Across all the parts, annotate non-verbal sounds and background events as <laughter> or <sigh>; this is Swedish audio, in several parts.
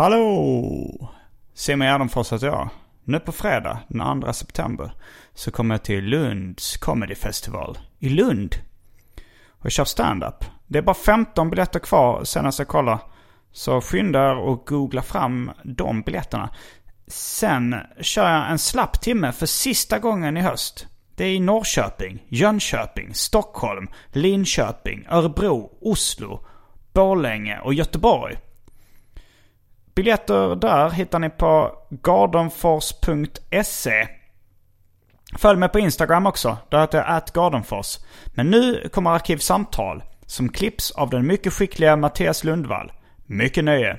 Hallå! Simon Gärdenfors heter jag. Nu på fredag, den 2 september, så kommer jag till Lunds Comedy Festival i Lund. Och jag kör stand-up. Det är bara 15 biljetter kvar senast jag kollade. Så skynda er och googla fram de biljetterna. Sen kör jag en slapp timme för sista gången i höst. Det är i Norrköping, Jönköping, Stockholm, Linköping, Örebro, Oslo, Borlänge och Göteborg. Biljetter där hittar ni på gardenfors.se. Följ mig på Instagram också. Där heter jag atgardenfors. Men nu kommer Arkivsamtal som klipps av den mycket skickliga Mattias Lundvall. Mycket nöje!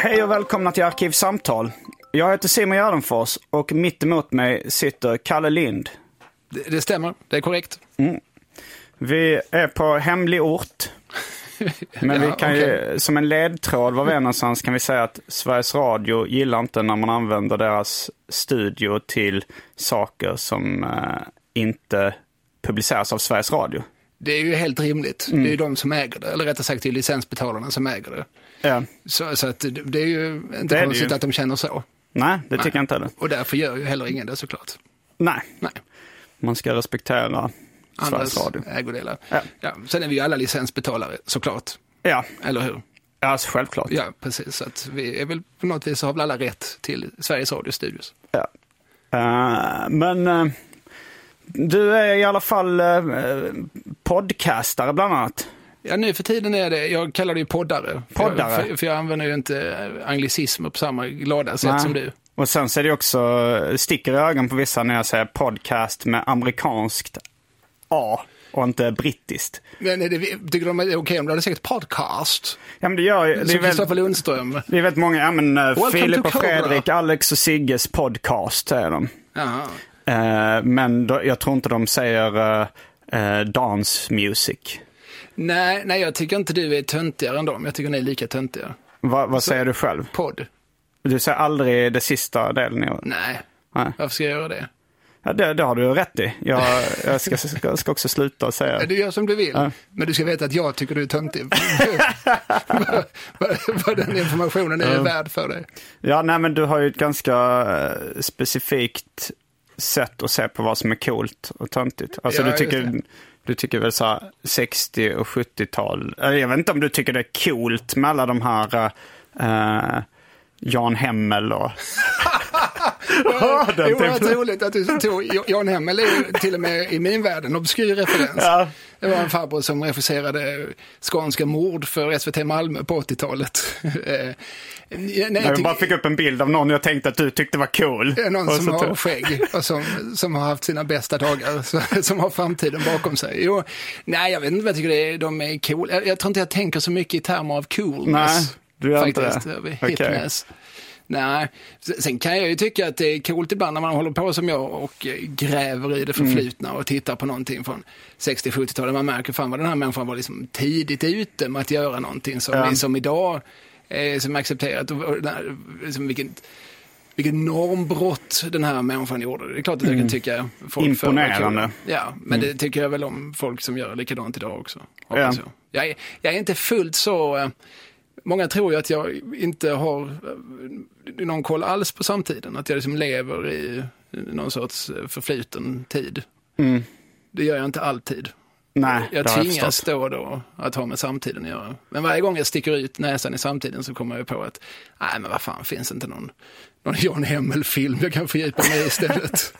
Hej och välkomna till Arkivsamtal. Jag heter Simon Gärdenfors och mitt emot mig sitter Kalle Lind. Det, det stämmer, det är korrekt. Vi är på hemlig ort. Men vi <laughs> Ja, kan ju, okej. som en ledtråd var vi är någonstans kan vi säga att Sveriges Radio gillar inte när man använder deras studio till saker som eh, inte publiceras av Sveriges Radio. Det är ju helt rimligt. Mm. Det är ju de som äger det, eller rättare sagt det är licensbetalarna som äger det. Ja. Så, så att det, är ju inte Det konstigt ju. att de känner så. Nej, det tycker jag inte heller. Och därför gör ju heller ingen det såklart. Nej, Nej, man ska respektera Sveriges Radio. ägodelar. Ja. Ja. Sen är vi ju alla licensbetalare såklart, Ja, eller hur? alltså, självklart. Ja, precis. Så att vi är väl på något vis har väl alla rätt till Sveriges Radio Studios. Ja. Eh, men eh, du är i alla fall uh, podcastare bland annat. Ja, nu för tiden är det, jag kallar det ju poddare. För Poddare? Jag, för, för jag använder ju inte anglicismer på samma glada sätt Nej. som du. Och sen så är det också, sticker i ögon på vissa när jag säger podcast med amerikanskt A och inte brittiskt. Men är det, tycker de att det är okej om du hade sagt podcast? Ja men det gör ju, det Som Kristoffer Lundström. det är väldigt många, ja men uh, Welcome Filip och. Fredrik, Alex och Sigges podcast säger de. Jaha. Eh, men då, jag tror inte de säger uh, uh, dance music. Nej, nej, jag tycker inte du är töntigare än dem. Jag tycker ni är lika töntiga. Va, vad säger du själv? Podd? Du säger aldrig det sista delen. Nej. Nej. Varför ska jag göra det? Ja, det, det har du rätt i. Jag, jag ska, ska, ska också sluta säga. Du gör som du vill, Ja. men du ska veta att jag tycker du är töntig. vad, <laughs> vad, vad den informationen är värd för dig. Ja, nej men du har ju ett ganska eh, specifikt sätt att se på vad som är coolt och töntigt. Alltså Ja, du tycker, du tycker väl så här 60 och 70-tal. eller Jag vet inte om du tycker det är coolt med alla de här eh, Jan Hemmel och... <laughs> den Oerhört roligt att du tog, Jan Hemmel är ju till och med i min värld en obskyr referens. Ja. Det var en farbror som regisserade skånska mord för SVT Malmö på 80-talet. <laughs> Eh, nej, jag bara fick upp en bild av någon jag tänkte att du tyckte var cool. Det någon Och som har tog- skägg och som, som har haft sina bästa dagar, så, som har framtiden bakom sig. Jo, nej, jag vet inte vad jag tycker det är, de är cool. Jag, jag tror inte jag tänker så mycket i termer av coolness. Nej, du gör inte det? Okej. Nej, Sen- kan jag ju tycka att det är coolt ibland när man håller på som jag och eh, gräver i det förflutna och tittar på någonting från 60-70-talet. Man märker fan vad den här människan var liksom tidigt ute med att göra någonting som, Ja. som idag eh, som är accepterat. Och, och, liksom, vilken, vilket normbrott den här människan gjorde. Det är klart att jag kan tycka folk Mm. Imponerande. Mm. Ja, men det tycker jag väl om folk som gör likadant idag också. Ja. Jag. Jag, är, jag är inte fullt så... eh, Många tror ju att jag inte har eh, någon koll alls på samtiden. Att jag liksom lever i någon sorts eh, förfluten tid. Det gör jag inte alltid. Nej, Jag tvingas då då att ha med samtiden att göra. Men varje gång jag sticker ut näsan i samtiden så kommer jag på att, nej men vad fan, finns inte någon, någon Jan Hemmel-film jag kan fördjupa mig i istället?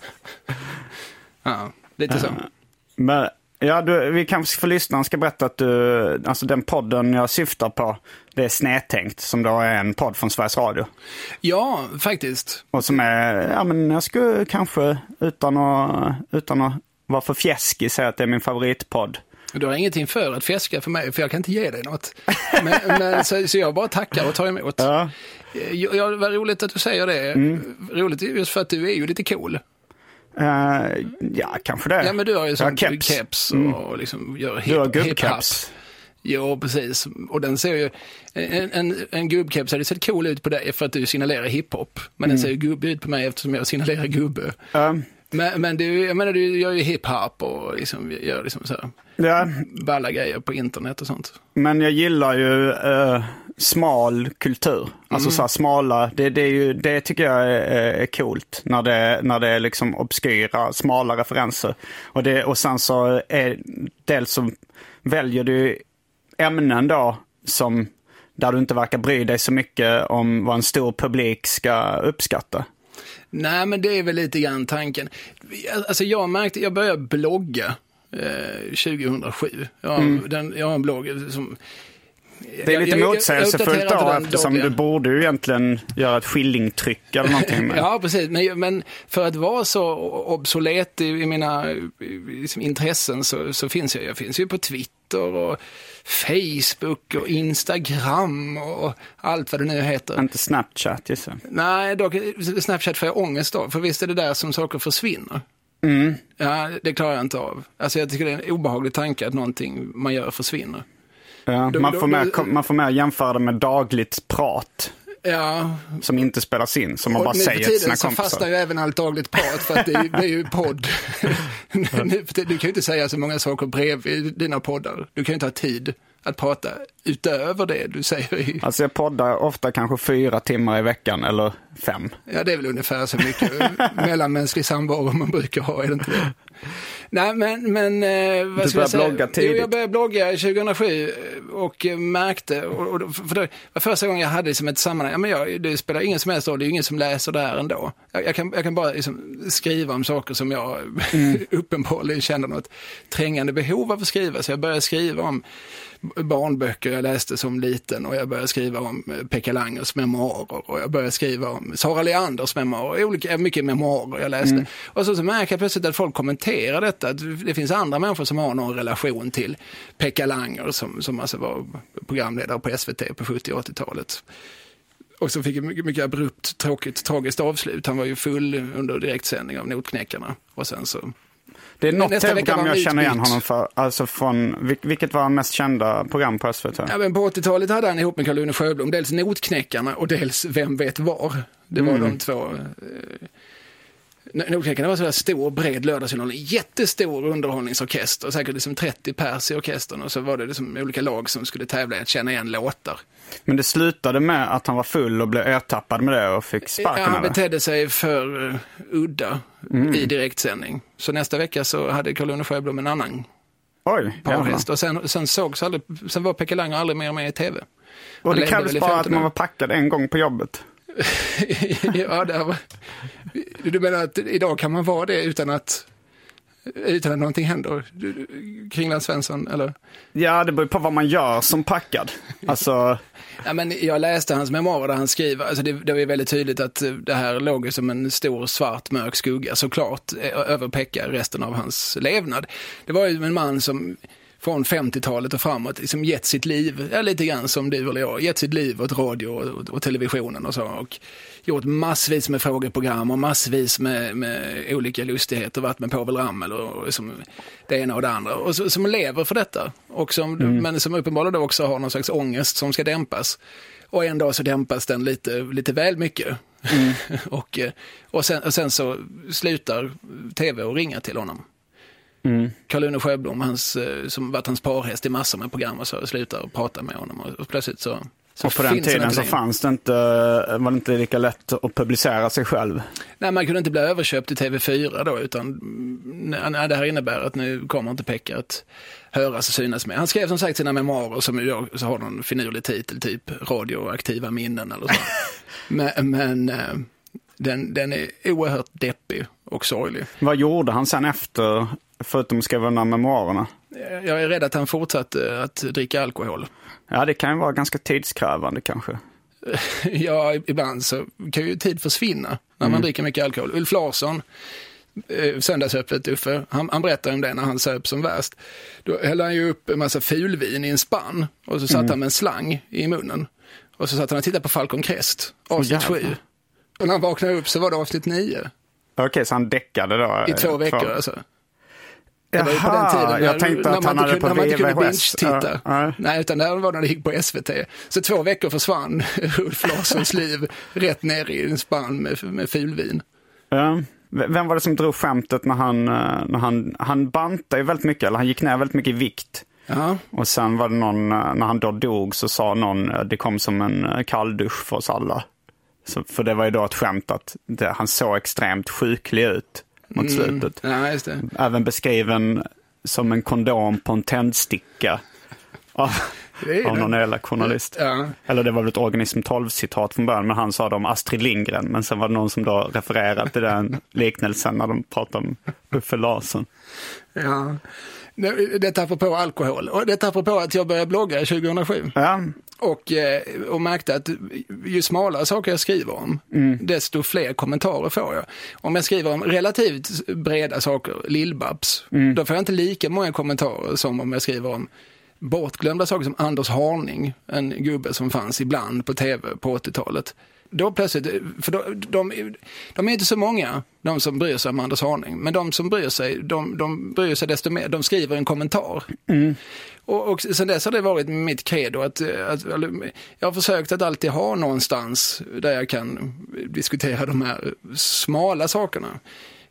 <laughs> ja, lite så. Men, ja, du, vi kanske för lyssnaren ska berätta att du, alltså den podden jag syftar på, det är Snedtänkt, som då är en podd från Sveriges Radio. Ja, faktiskt. Och som är, ja men jag skulle kanske utan att, utan att vara för fjäskig säga att det är min favoritpodd. Du har ingenting för att fjäska för mig, för jag kan inte ge dig något. Men, men, så, så jag bara tackar och tar emot. Ja. Ja, vad roligt att du säger det. Roligt just för att du är ju lite cool. Eh, ja, kanske det. Ja, men du har ju sånt keps, keps och liksom gör hip, Du har gubbkeps. Ja, precis. Och den ser ju, en, en, en gubbkeps hade sett cool ut på dig för att du signalerar hiphop. Men den ser ju gubbig ut på mig eftersom jag signalerar gubbe. Ja. Men, men du, jag menar, du gör ju hiphop och liksom, gör liksom så här ja, balla grejer på internet och sånt. men jag gillar ju eh, smal kultur. Alltså så här smala, det, det, är ju, det tycker jag är, är coolt. När det, när det är liksom obskyra, smala referenser. Och, det, och sen så är dels så väljer du ämnen då som där du inte verkar bry dig så mycket om vad en stor publik ska uppskatta. Nej, men det är väl lite grann tanken. Alltså jag märkte, jag började blogga eh, 2007. Jag har, den, jag har en blogg som... Det är lite jag- jag- jag motsägelsefullt då eftersom du borde ju egentligen göra ett skillingtryck eller någonting. Med. <laughs> Ja, precis. Men, men för att vara så obsolet i, i mina liksom, intressen så, så finns jag. Jag finns ju på Twitter och Facebook och Instagram och allt vad det nu heter. Inte Snapchat gissar. Nej, dock, Snapchat får jag ångest av, för visst är det där som saker försvinner. Ja, det klarar jag inte av. Alltså jag tycker det är en obehaglig tanke att någonting man gör försvinner. Ja, Då- man, får mer, man får mer jämföra det med dagligt prat Ja, som inte spelas in, som man och bara nu för säger till sina tiden så fastnar kompisar. ju även allt dagligt prat för att det är, ju podd. <laughs> Nu för du kan ju inte säga så många saker bredvid dina poddar. Du kan ju inte ha tid att prata utöver det du säger. Alltså jag poddar ofta kanske fyra timmar i veckan eller fem. Ja, det är väl ungefär så mycket mellanmänsklig samvaro man brukar ha, är det inte det? Nej, men, men eh, vad Du ska jag säga? blogga Jo, tidigt. jag började blogga 2007 och märkte, och, och, för det var första gången jag hade liksom ett sammanhang, ja, men jag, det spelar ingen som helst roll, det är ingen som läser det här ändå. Jag, jag, kan, jag kan bara liksom skriva om saker som jag Mm. <laughs> uppenbarligen känner något trängande behov av att skriva, så jag började skriva om barnböcker jag läste som liten och jag började skriva om eh, Pekka Langers memoarer och jag började skriva om Sara Leanders memoarer, olika, mycket memoarer jag läste. Och så, så märker jag plötsligt att folk kommenterar detta, att det finns andra människor som har någon relation till Pekka Langer som, som alltså var programledare på SVT på 70 och 80-talet. Och så fick jag mycket, mycket abrupt, tråkigt, tragiskt avslut. Han var ju full under direktsändning av Notknäckarna. Och sen så Det är något tv-program jag känner igen honom för. Alltså från, vil- vilket var mest kända program på SVT? Ja, men på 80-talet hade han ihop med Karl-Une Sjöblom dels Notknäckarna och dels Vem vet var. Det var de två. Eh, Notknäckarna var så där stor, bred lördagsunderhållning. Jättestor underhållningsorkester, säkert liksom 30 pers i orkestern. Och så var det liksom olika lag som skulle tävla i att känna igen låtar. Men det slutade med att han var full och blev ertappad med det och fick Ja, sparken han eller? betedde sig för uh, udda i direktsändning. Så nästa vecka så hade Karl-Une Sjöblom en annan Oj, parhäst. Och sen, sen sågs aldrig, sen var Pekka Langer aldrig mer med i tv. Och det krävdes bara att 15 man var packad en gång på jobbet. <laughs> ja, det var... Du menar att idag kan man vara det utan att, utan att någonting händer? Kringland Svensson, eller? Ja, det beror på vad man gör som packad. Alltså, <laughs> Ja, men jag läste hans memoarer där han skriver, alltså det, det var väldigt tydligt att det här låg som en stor svart mörk skugga såklart över Pekka resten av hans levnad. Det var ju en man som från 50-talet och framåt liksom gett sitt liv, ja, lite grann som du eller jag, gett sitt liv åt radio och, och televisionen och så. Och gjort massvis med frågeprogram och massvis med, med olika lustigheter, varit med Povel Ramel och, och liksom det ena och det andra. Och så, som lever för detta. Och som, Men som uppenbarligen också har någon slags ångest som ska dämpas. Och en dag så dämpas den lite, lite väl mycket. <laughs> och, eh, och, sen, och sen så slutar tv att ringa till honom. Karl-Une Sjöblom, hans, eh, som varit hans parhäst i massor med program och så, slutar att prata med honom och, och plötsligt så, så Och på den tiden så fanns det inte, var det inte lika lätt att publicera sig själv. Nej, man kunde inte bli överköpt i TV4 då, utan mm, nej, det här innebär att nu kommer inte Pekka att höras och synas med. Han skrev som sagt sina memoarer som då så har någon finurlig titel, typ radioaktiva minnen eller så. <laughs> men men eh, den, den är oerhört deppig och sorglig. Vad gjorde han sen efter, förutom att skriva de här memoarerna? Jag är rädd att han fortsatte att dricka alkohol. Ja, det kan ju vara ganska tidskrävande kanske. <laughs> Ja, ibland så kan ju tid försvinna när man dricker mycket alkohol. Ulf Larsson, eh, Söndagsöppet Uffe, han, han berättar om det när han söp som värst. Då hällde han ju upp en massa fulvin i en spann och så satte han med en slang i munnen. Och så satt han och tittade på Falcon Crest, avsnitt jävlar. 7. Och när han vaknade upp så var det avsnitt 9 Okej, så han däckade då? i eh, två veckor. kvar. Alltså. Det var ju på den Jaha, tiden när, jag tänkte när att han hade kunde, på när man inte kunde binge-titta. Ja, ja. Nej, utan det var när det gick på SVT. Så två veckor försvann <laughs> Ulf Larssons liv rätt ner i en spann med, med fulvin. V- Vem var det som drog skämtet när han, eh, när han, han bantade ju väldigt mycket, eller han gick ner väldigt mycket i vikt. Ja, Och sen var det någon, eh, när han då dog så sa någon, eh, det kom som en kalldusch för oss alla. Så, för det var ju då ett skämt att det, han såg extremt sjuklig ut mot slutet. ja just det. Även beskriven som en kondom på en tändsticka. Av, av någon elak journalist. Ja. Eller det var väl ett Organism 12-citat från början, men han sa det om Astrid Lindgren. Men sen var det någon som då refererade till den liknelsen när de pratade om Uffe Larsson. Ja. Det- Detta apropå alkohol och detta apropå att jag började blogga 2007 Ja, och, eh, och märkte att ju smalare saker jag skriver om, desto fler kommentarer får jag. Om jag skriver om relativt breda saker, Lill-Babs, då får jag inte lika många kommentarer som om jag skriver om bortglömda saker som Anders Harning, en gubbe som fanns ibland på tv på 80-talet. Då plötsligt, för då, de, de är inte så många, de som bryr sig om Anders Harning, men de som bryr sig, de, de bryr sig desto mer, de skriver en kommentar. Och, och sen dess har det varit mitt credo att, att jag har försökt att alltid ha någonstans där jag kan diskutera de här smala sakerna.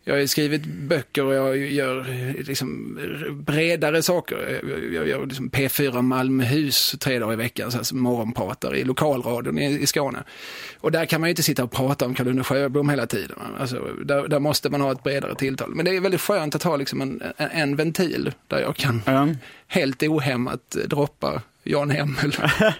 Jag har skrivit böcker och jag gör liksom bredare saker. Jag- gör liksom P4 Malmöhus tre dagar i veckan, så här morgonpratare i lokalradion i, i Skåne. Och där kan man ju inte sitta och prata om Karl-Une Sjöblom hela tiden. Alltså, där, där måste man ha ett bredare tilltal. Men det är väldigt skönt att ha liksom en, en, en ventil där jag kan Ja. helt ohämmat droppa Jan Hemmel. <laughs>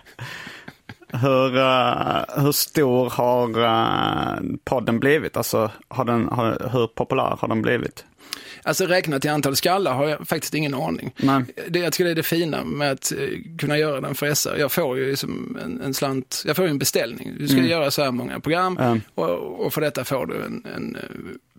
Hur, uh, hur stor har uh, podden blivit? Alltså, har den, har, hur populär har den blivit? Alltså räknat i antal skallar har jag faktiskt ingen aning. Nej. Det, jag tycker det är det fina med att eh, kunna göra den för SR. Jag får ju liksom en, en slant, jag får ju en beställning. Du ska göra så här många program Mm. och, och för detta får du en, en eh,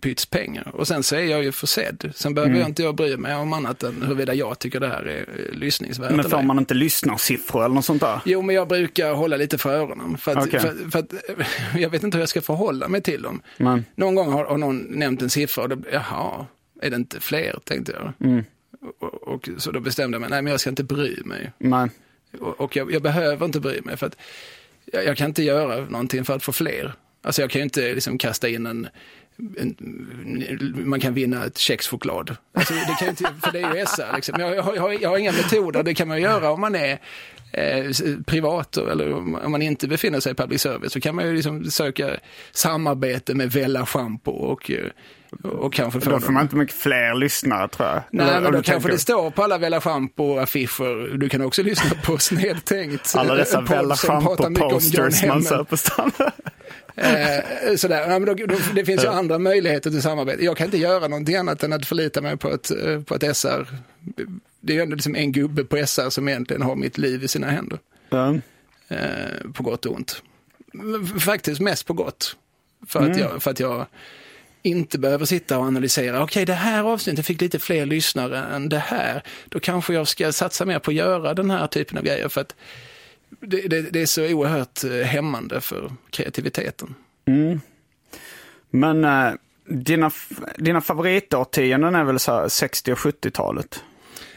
pyts pengar. Och sen så är jag ju försedd. Sen behöver jag inte jag bry mig om annat än huruvida jag tycker det här är eh, lyssningsvärt. Men får man inte lyssnarsiffror eller något sånt där? Jo, men jag brukar hålla lite för öronen. För att, Okej. för, för att, <laughs> jag vet inte hur jag ska förhålla mig till dem. Men, Någon gång har, har någon nämnt en siffra och då, jaha, är det inte fler, tänkte jag. Mm. Och, och, så då bestämde jag mig, nej men jag ska inte bry mig. men, Och, och jag, jag behöver inte bry mig för att jag, jag kan inte göra någonting för att få fler. Alltså jag kan ju inte liksom kasta in en, en man kan vinna ett kexchoklad. Alltså, det kan inte, för det är ju SR liksom. Jag, jag, har- jag har inga metoder, det kan man göra om man är eh, privat eller om man inte befinner sig i public service så kan man ju liksom söka samarbete med Vella Shampoo och, eh, och kanske få då får man inte mycket fler lyssnare tror jag. Nej, Eller- men då kanske tänker- det står på alla Vella Shampoo-affischer. Du kan också lyssna på <laughs> Snedtänkt. Alla dessa Vella John Shampoo-posters man ser på stan. <laughs> Eh, sådär. Ja, men då, då, det finns ju andra möjligheter till samarbete. Jag kan inte göra någonting annat än att förlita mig på eh, på ett SR. Det är ändå liksom en gubbe på SR som egentligen har mitt liv i sina händer. Ja. Eh, på gott och ont. Faktiskt mest på gott. För, att, jag, för att jag inte behöver sitta och analysera. Okej, det här avsnittet fick lite fler lyssnare än det här. Då kanske jag ska satsa mer på att göra den här typen av grejer. För att det, det, det är så oerhört eh, hämmande för kreativiteten. Men eh, dina, dina favoritårtionden är väl så här 60 och 70-talet?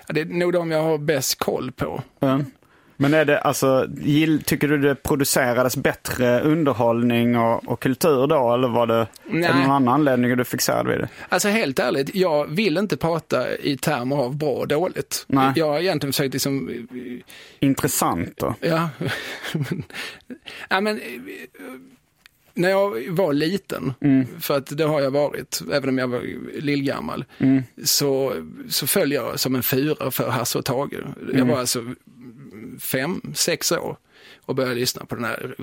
Ja, Det är nog de jag har bäst koll på. Ja. Men är det alltså, tycker du det producerades bättre underhållning och, och kultur då? Eller var det Nej. någon annan anledning du fixerad vid det? Alltså helt ärligt, jag vill inte prata i termer av bra och dåligt. Nej. Jag har egentligen försökt liksom, Intressant då? ja. <laughs> ja men, eh, när jag var liten, för att det har jag varit, även om jag var lillgammal, så, så föll jag som en fyra för Hasse och Tage. Jag var alltså fem, sex år och började lyssna på den här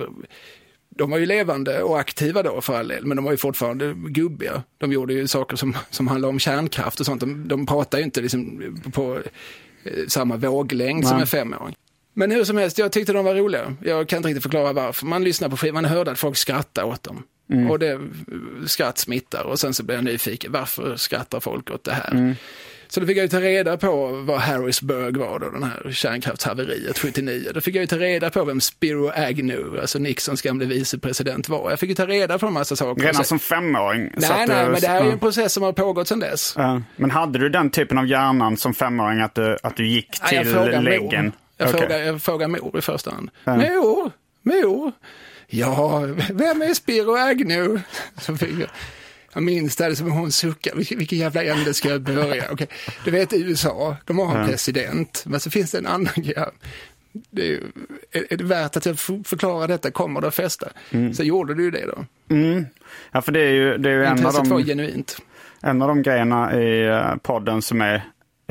de var ju levande och aktiva då för all del, men de var ju fortfarande gubbiga. De gjorde ju saker som, som handlade om kärnkraft och sånt. De, de pratade ju inte liksom på eh, samma våglängd som Nej. en femåring. Men hur som helst, jag tyckte de var roliga. Jag kan inte riktigt förklara varför. Man lyssnade på skivan, man hörde att folk skrattade åt dem. Och det, skratt smittar och sen så blev jag nyfiken, varför skrattar folk åt det här? Så då fick jag ju ta reda på vad Harrisburg var då, den här kärnkraftshaveriet 79. Då fick jag ju ta reda på vem Spiro Agnew, alltså Nixons gamle vicepresident var. Jag fick ju ta reda på en massa saker. Redan som femåring? Nej, nej, du- men det här är ju ja. en process som har pågått sedan dess. Ja. Men hade du den typen av hjärnan som femåring att du, att du gick till frågar läggen? Jag, Okej. frågar, jag frågar mor i första hand. Mor, mor. Ja, vem är Spiro Agnew? Så fick jag, jag minns det som hon suckar. Vilken, jävla ände ska jag börja? Okej. Du vet i USA, de har en president, men så finns det en annan grej. Det är, är, det värt att jag förklarar detta? Kommer det att fästa? Så gjorde du det då. Mm. Ja, för det är ju, det är ju en, av var de, genuint. en av de grejerna i eh, podden som är,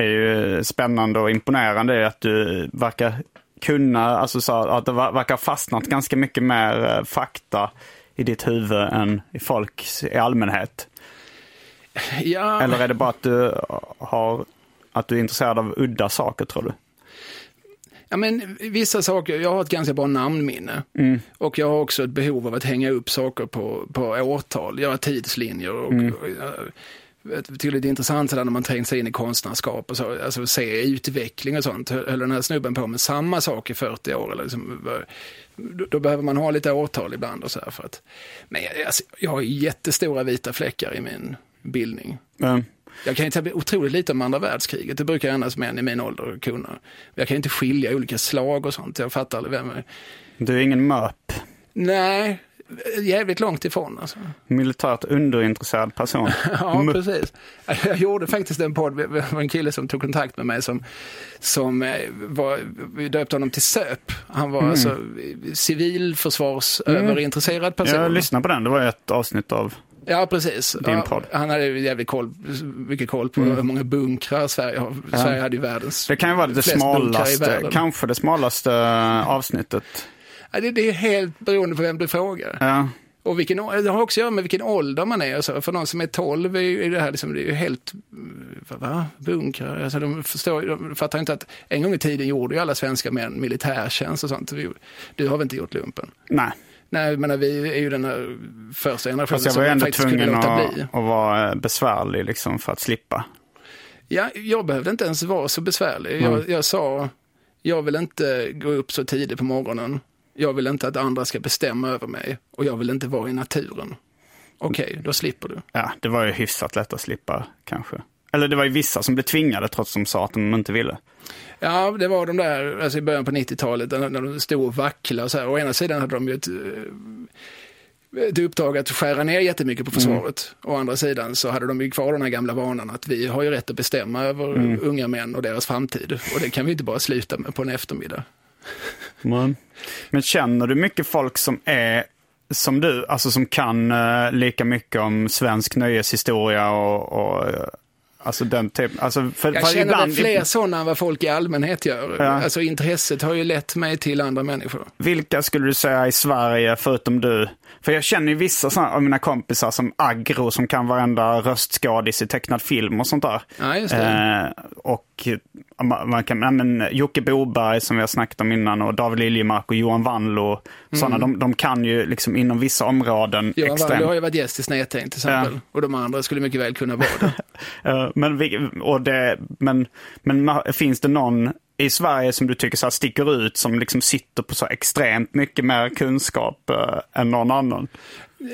är ju spännande och imponerande är att du verkar kunna, alltså så att det ver- verkar fastnat ganska mycket mer eh, fakta i ditt huvud än i folk i allmänhet. Ja, Eller är det bara att du har att du är intresserad av udda saker tror du? Ja, men vissa saker, jag har ett ganska bra namnminne. Och jag har också ett behov av att hänga upp saker på, på årtal, göra tidslinjer. Och, och, jag- jag tycker det är intressant när man trängt sig in i konstnärskap och så, alltså se utveckling och sånt. Höll den här snubben på med samma sak i 40 år? Eller liksom, då, då behöver man ha lite årtal ibland och så här för att, men jag, alltså, jag har jättestora vita fläckar i min bildning. Mm. Jag kan inte otroligt lite om andra världskriget, det brukar endast män i min ålder kunna. Jag kan inte skilja olika slag och sånt, jag fattar aldrig vem är. Du är ingen MÖP. Nej, jävligt långt ifrån alltså. Militärt underintresserad person. <laughs> Ja, MUP. precis. Jag gjorde faktiskt en podd, det var en kille som tog kontakt med mig som, som eh, var, vi döpte honom till SÖP. Han var alltså civilförsvarsöverintresserad person. Jag lyssnade på den, det var ett avsnitt av... Ja, precis. Din ja, han hade ju jävligt koll, mycket koll på hur många bunkrar Sverige har. Sverige hade ju världens Det kan ju vara det smalaste, kanske det smalaste eh, avsnittet. Det, det är helt beroende på vem du frågar. Ja. Och vilken, det har också att göra med vilken ålder man är. och Så. För någon som är 12 är ju det här liksom, det är ju helt, va? Bunkrar? Alltså, de, förstår, de fattar inte att en gång i tiden gjorde ju alla svenska män militärtjänst och sånt. Du har väl inte gjort lumpen? Nej, Nej, men vi är ju den här första generationen fast jag som var ju ändå faktiskt kunde tvungen låta att, bli. att vara eh, besvärlig liksom för att slippa. Ja, jag behövde inte ens vara så besvärlig. Jag, jag sa, jag vill inte gå upp så tidigt på morgonen. Jag vill inte att andra ska bestämma över mig och jag vill inte vara i naturen. Okej, då slipper du. Ja, det var ju hyfsat lätt att slippa kanske. Eller det var ju vissa som blev tvingade trots att de sa att de inte ville. Ja, det var de där, alltså i början på 90-talet, när de stod och vacklade och så här. Å ena sidan hade de ju ett, eh, ett uppdrag att skära ner jättemycket på försvaret. Å andra sidan så hade de ju kvar den här gamla vanan att vi har ju rätt att bestämma över unga män och deras framtid. Och det kan vi inte bara sluta med på en eftermiddag. Men känner du mycket folk som är som du, alltså som kan eh, lika mycket om svensk nöjeshistoria och, och eh, alltså den typen, alltså för, Jag för känner ibland, fler sådana än vad folk i allmänhet gör. Ja. Alltså intresset har ju lett mig till andra människor. Vilka skulle du säga i Sverige, förutom du? För jag känner ju vissa såna av mina kompisar som Agro som kan varenda röstskådis i tecknad film och sånt där. Ja, just det. Eh, och man, kan, ja, men, Jocke Boberg som vi har snackat om innan och David Liljemark och Johan Wanlo. Såna, de, de kan ju liksom inom vissa områden Mm. Johan extremt. Wallö har ju varit gäst i Snedtänkt till exempel. Ja. Och de andra skulle mycket väl kunna vara det. <laughs> Eh, men, vi- och det, men, men finns det någon i Sverige som du tycker så här sticker ut, som liksom sitter på så extremt mycket mer kunskap eh, än någon annan?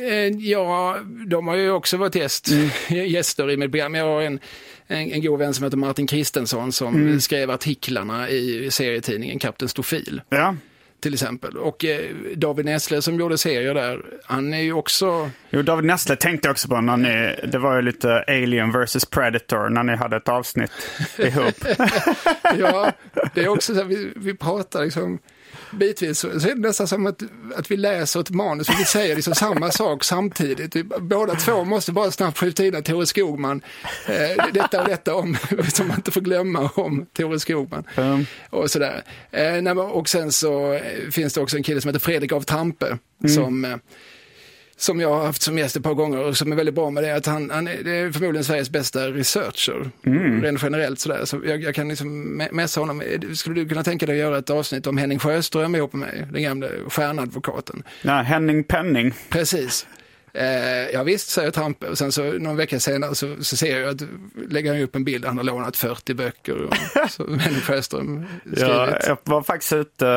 Eh, Ja, de har ju också varit gäst, <laughs> gäster i mitt program. Jag har en, en, en god vän som heter Martin Kristensson som skrev artiklarna i serietidningen Kapten Stofil. Ja. Till exempel. Och eh, David Nessle som gjorde serier där, han är ju också... Jo, David Nessle tänkte jag också på när ni, det var ju lite Alien vs Predator när ni hade ett avsnitt ihop. <laughs> Ja, det är också så här, vi, vi pratar liksom bitvis så, så är det nästan som att, att vi läser ett manus och vi säger liksom samma sak samtidigt. Vi, båda två måste bara snabbt skjuta in att Tore Skogman, eh, detta och detta om, <laughs> som man inte får glömma om Tore Skogman. Mm. Och sådär. Eh, och sen så eh, finns det också en kille som heter Fredrik av Tampe som eh, som jag har haft som gäst ett par gånger och som är väldigt bra med det, att han, han är, det är förmodligen Sveriges bästa researcher, rent generellt sådär. Så jag, jag kan liksom me- messa honom. Skulle du kunna tänka dig att göra ett avsnitt om Henning Sjöström ihop med mig, den gamla stjärnadvokaten? Nej, Henning Penning. Precis. Eh, ja visst, säger Trampe. Och sen så någon vecka senare så, så ser jag att lägger han upp en bild han har lånat 40 böcker. Och, <laughs> så Henning Sjöström skrivit. Ja, jag var faktiskt ute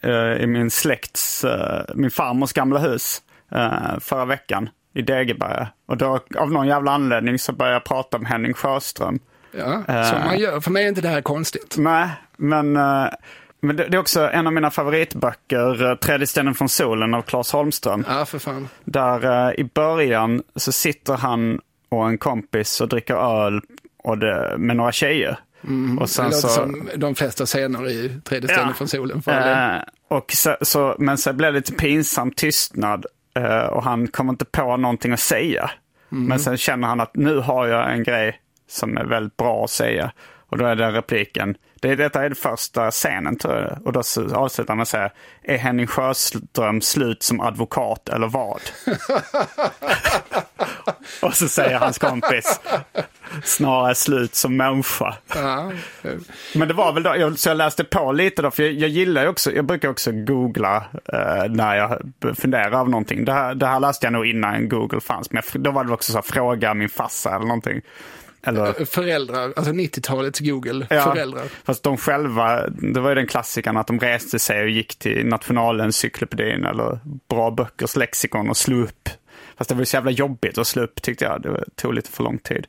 eh, i min släkts, eh, min farmors gamla hus eh, förra veckan i Degeberga. Och då av någon jävla anledning så började jag prata om Henning Sjöström. Ja, som man gör. För mig är inte det här konstigt. Nej, men, eh, men det, det är också en av mina favoritböcker, eh, Tredje stenen från solen av Claes Holmström. Ja, för fan. Där eh, i början så sitter han och en kompis och dricker öl och det, med några tjejer. Och Mm. Det sen låter så, som de flesta scener i Tredje stenen Ja. från solen. För. Eh, och så, så, men så blev det lite pinsam tystnad eh, och han kommer inte på någonting att säga. Men sen känner han att nu har jag en grej som är väldigt bra att säga. Och då är det repliken, det, detta är den första scenen tror jag. Och då avslutar han med att säga, är Henning Sjöström slut som advokat eller vad? <laughs> och så säger hans kompis, snarare slut som människa. Ja, Men det var väl då, jag, så jag läste på lite då, för jag, jag gillar ju också, jag brukar också googla eh, när jag funderar över någonting. Det här, det här läste jag nog innan Google fanns, men jag, då var det också så här, fråga min farsa eller någonting. Eller, föräldrar, alltså 90-talets Google, ja, föräldrar. fast de själva, det var ju den klassikern att de reste sig och gick till Nationalencyklopedin eller Bra Böckers lexikon och slog upp. Fast det var ju så jävla jobbigt att slå upp tyckte jag, det tog lite för lång tid.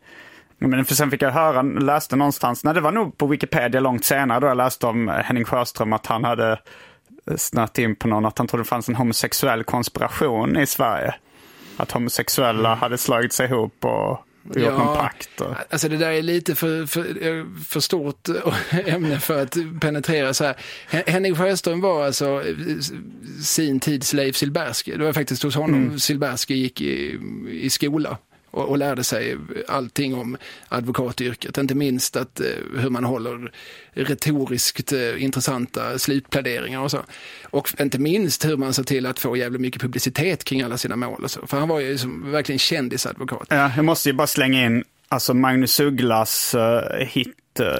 Men för sen fick jag höra, läste någonstans, nej det var nog på Wikipedia långt senare då jag läste om Henning Sjöström att han hade snöat in på någon, att han trodde det fanns en homosexuell konspiration i Sverige. Att homosexuella hade slagit sig ihop och gjort någon pakt. Och... Alltså det där är lite för, för, för stort <laughs> ämne för att penetrera så här. Hen- Henning Sjöström var alltså eh, sin tids Leif Silbersky. Det var faktiskt hos honom Silbersky gick i, i skola och, och lärde sig allting om advokatyrket. Inte minst att, eh, hur man håller retoriskt eh, intressanta slutpläderingar och så. Och inte minst hur man ser till att få jävligt mycket publicitet kring alla sina mål och så. För han var ju som, verkligen kändisadvokat. Ja, jag måste ju bara slänga in alltså Magnus Ugglas uh, hit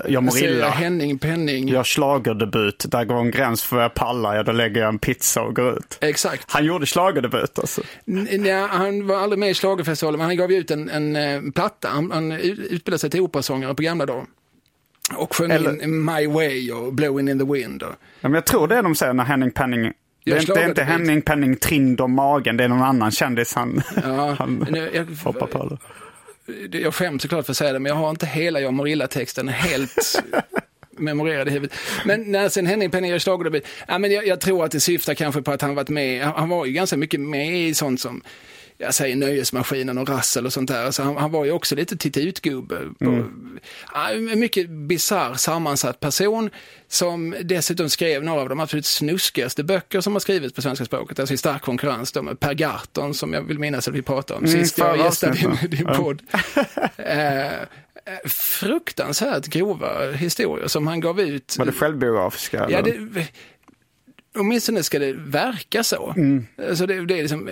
jag mår illa. Henning Penning. Gör schlagerdebut. Där går en gräns för vad jag pallar. Ja, då lägger jag en pizza och går ut. Exakt. Han gjorde schlagerdebut alltså. Nej, han var aldrig med i Schlagerfestivalen, men han gav ut en, en, eh, platta. Han, han ut- utbildade sig till operasångare på gamla dagar. Och sjöng Eller- in My Way och Blowing in the Wind. Och, Ja, men jag tror det är de säger när Henning Penning... Det är, inte, det är inte. Henning Penning Trind om magen. Det är någon annan kändis han, ja, han nu, jag, hoppar på. Det- jag skäms såklart för att säga det, men jag har inte hela Jag mår illa-texten helt <laughs> memorerad i huvudet. Men när sen Henning gör schlagerdebut, ja, men jag, jag tror att det syftar kanske på att han varit med, han var ju ganska mycket med i sånt som jag säger Nöjesmaskinen och Rassel och sånt där. Så han, han var ju också lite titta ut-gubbe. på- Ja, En mycket bisarr sammansatt person som dessutom skrev några av de absolut snuskigaste böcker som har skrivits på svenska språket. Alltså i stark konkurrens då med Per Gahrton som jag vill minnas att vi pratade om Mm, sist jag gästade din, din podd. <laughs> Eh, eh, fruktansvärt grova historier som han gav ut. Var det självbiografiska? Ja, det, åtminstone ska det verka så. Alltså det, det är liksom,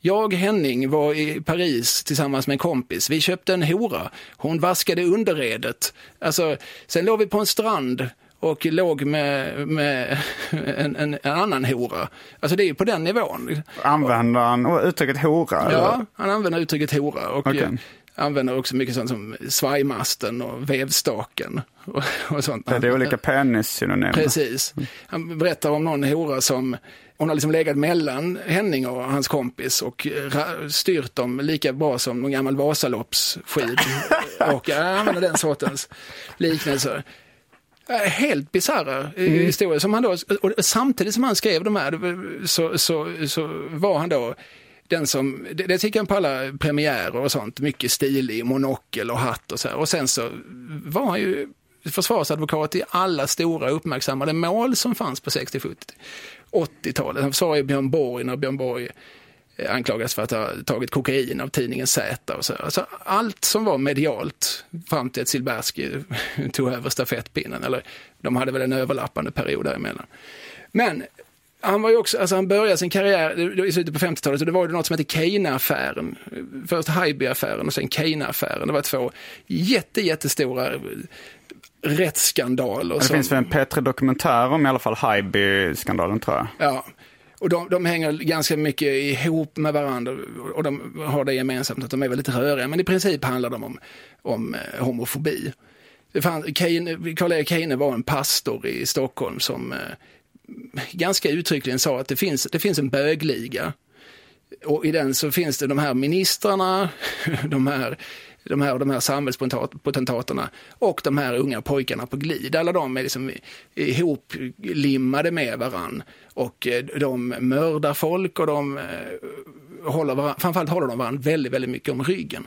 jag, Henning, var i Paris tillsammans med en kompis. Vi köpte en hora. Hon vaskade underredet. Alltså, sen låg vi på en strand och låg med, med <laughs> en, en, en annan hora. Alltså det är ju på den nivån. Använder han uttrycket hora? eller? Ja, han använder uttrycket hora. Och, Okej. Eh, använder också mycket sånt som svajmasten och vevstaken och, och sånt. Det är olika penis-synonymer. Precis. Han berättar om någon hora som hon har liksom legat mellan Henning och hans kompis och styrt dem lika bra som någon gammal Vasaloppsskid. <laughs> och jag använder den sortens liknelser. Helt bisarra mm. historier. Som han då, och samtidigt som han skrev de här så, så, så var han då den som, det, det tycker han på alla premiärer och sånt, mycket stilig, monokel och hatt och så här. Och sen så var han ju försvarsadvokat i alla stora uppmärksammade mål som fanns på 60, 70, 80-talet. Han försvarade Björn Borg när Björn Borg eh, anklagades för att ha tagit kokain av tidningen Z. Och så. Alltså, allt som var medialt fram till att Silbersky <laughs> tog över stafettpinnen. Eller de hade väl en överlappande period däremellan. Men han var ju också, alltså han började sin karriär i slutet på 50-talet och det var ju något som hette Keina-affären. Först Haijby-affären och sen Keina-affären. Det var två jätte, jättestora rättsskandaler. Det som... finns väl en P3 Dokumentär om i alla fall Haijby-skandalen tror jag. Ja, och de, de hänger ganska mycket ihop med varandra och de har det gemensamt att de är väldigt röriga. Men i princip handlar de om, om eh, homofobi. Karl-Erik Heine var en pastor i Stockholm som eh, ganska uttryckligen sa att det finns, det finns en bögliga. Och i den så finns det de här ministrarna, <laughs> de här de här, de här samhällspotentaterna och de här unga pojkarna på glid. Alla de är liksom ihoplimmade med varann och eh, de mördar folk och de eh, håller varann, framförallt håller de varandra väldigt, väldigt mycket om ryggen.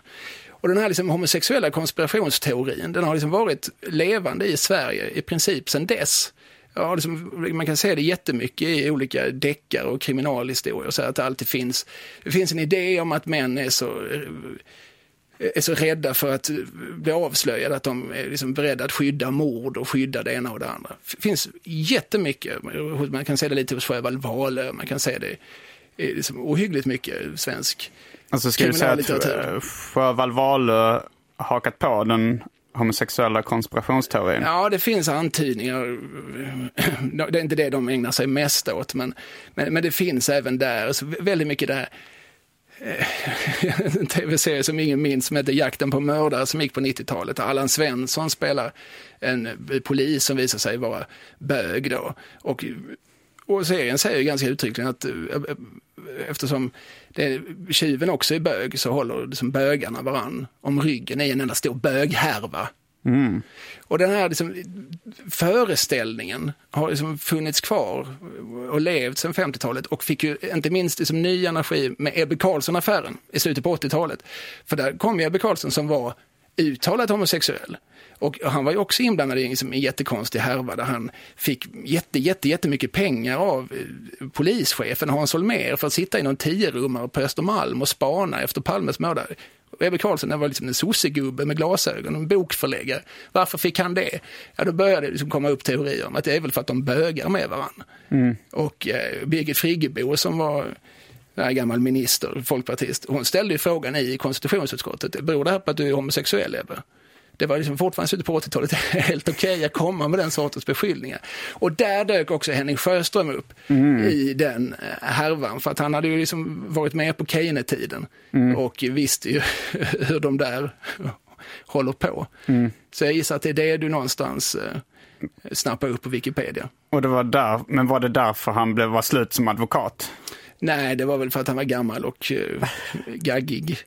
Och den här liksom homosexuella konspirationsteorin, den har liksom varit levande i Sverige i princip sedan dess. Ja, liksom, man kan se det jättemycket i olika deckare och kriminalhistorier. Så att det alltid finns, det finns en idé om att män är så är så rädda för att bli avslöjade att de är liksom beredda att skydda mord och skydda det ena och det andra. Det finns jättemycket, man kan se det lite hos Sjöwall Wahlöö, man kan se det liksom ohyggligt mycket svensk alltså, ska. Alltså att Sjöwall Wahlöö hakat på den homosexuella konspirationsteorin? Ja, det finns antydningar. Det är inte det de ägnar sig mest åt, men, men, men det finns även där. Så väldigt mycket det här eh, <laughs> en tv-serie som ingen minns som heter Jakten på mördare som gick på 90-talet. Allan Svensson spelar en polis som visar sig vara bög då. Och, och serien säger ganska uttryckligen att eh, eh, eftersom det, tjuven också är bög så håller liksom bögarna varann om ryggen i en enda stor böghärva. Mm. Och den här liksom, föreställningen har liksom funnits kvar och levt sedan 50-talet och fick ju inte minst liksom ny energi med Ebbe Carlsson-affären i slutet på 80-talet. För där kom ju Ebbe Carlsson som var uttalat homosexuell. Och han var ju också inblandad i liksom en jättekonstig härva där han fick jätte, jätte, jättemycket pengar av eh, polischefen Hans Holmér för att sitta i någon tiorummare på Östermalm och spana efter Palmes mördare. Ebbe Carlsson var liksom en sossegubbe med glasögon, en bokförläggare. Varför fick han det? Ja, då började det liksom komma upp teorier om att det är väl för att de bögar med varandra. Mm. Och eh, Birgit Friggebo som var en gammal minister, folkpartist, hon ställde ju frågan i konstitutionsutskottet, beror det här på att du är homosexuell Ebbe? Det var liksom fortfarande slutet på 80-talet <laughs> helt okej okay att komma med den sortens beskyllningar. Och där dök också Henning Sjöström upp mm. i den eh, härvan, för att han hade ju liksom varit med på Keynes-tiden mm. och visste ju <laughs> hur de där <laughs> håller på. Mm. Så jag gissar att det är det du någonstans eh, snappar upp på Wikipedia. Och det var där, men var det därför han blev, var slut som advokat? Nej, det var väl för att han var gammal och uh, gaggig.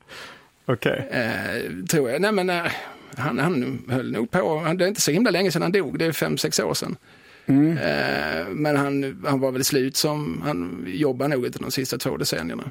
Okej. Okay. Eh, tror jag. Nej, men eh, han, han höll nog på, det är inte så himla länge sedan han dog, det är fem, sex år sedan. Mm. Eh, men han, han var väl slut som, han jobbar nog inte de sista två decennierna.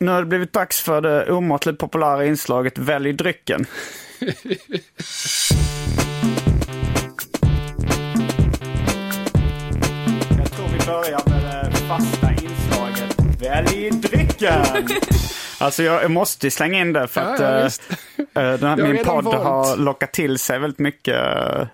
Nu har det blivit dags för det omåttligt populära inslaget Välj drycken. Jag tror vi börjar med det fasta inslaget Välj drycken! <laughs> Alltså jag, jag måste slänga in det för att ja, eh, den här, har min podd har valt. lockat till sig väldigt mycket eh,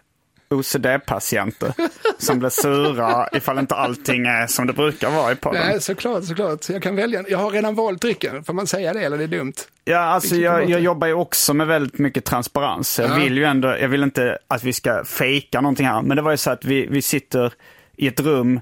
OCD-patienter som blir sura ifall inte allting är som det brukar vara i podden. Nej, såklart, såklart. Jag kan välja. Jag har redan valt drycken. Får man säga det eller är det dumt? Ja, alltså jag, jag jobbar ju också med väldigt mycket transparens. Jag Ja. vill ju ändå, jag vill inte att vi ska fejka någonting här. Men det var ju så att vi, vi sitter i ett rum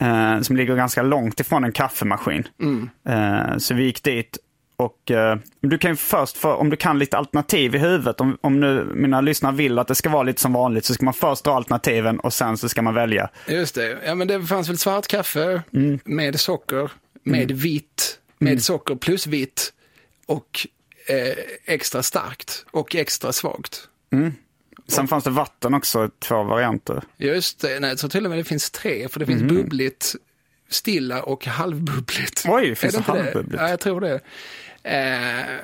eh, som ligger ganska långt ifrån en kaffemaskin. Mm. Eh, så vi gick dit och eh, du kan ju först, för, om du kan lite alternativ i huvudet, om, om nu mina lyssnare vill att det ska vara lite som vanligt, så ska man först dra alternativen och sen så ska man välja. Just det. Ja, men det fanns väl svart kaffe Mm. med socker, med vitt, med socker plus vitt och eh, extra starkt och extra svagt. Sen fanns det vatten också, två varianter. Just det, nej, tror till och med det finns tre, för det finns bubbligt, stilla och halvbubbligt. Mm. Oj, finns Är det inte halvbubbligt? Ja, jag tror det. Eh,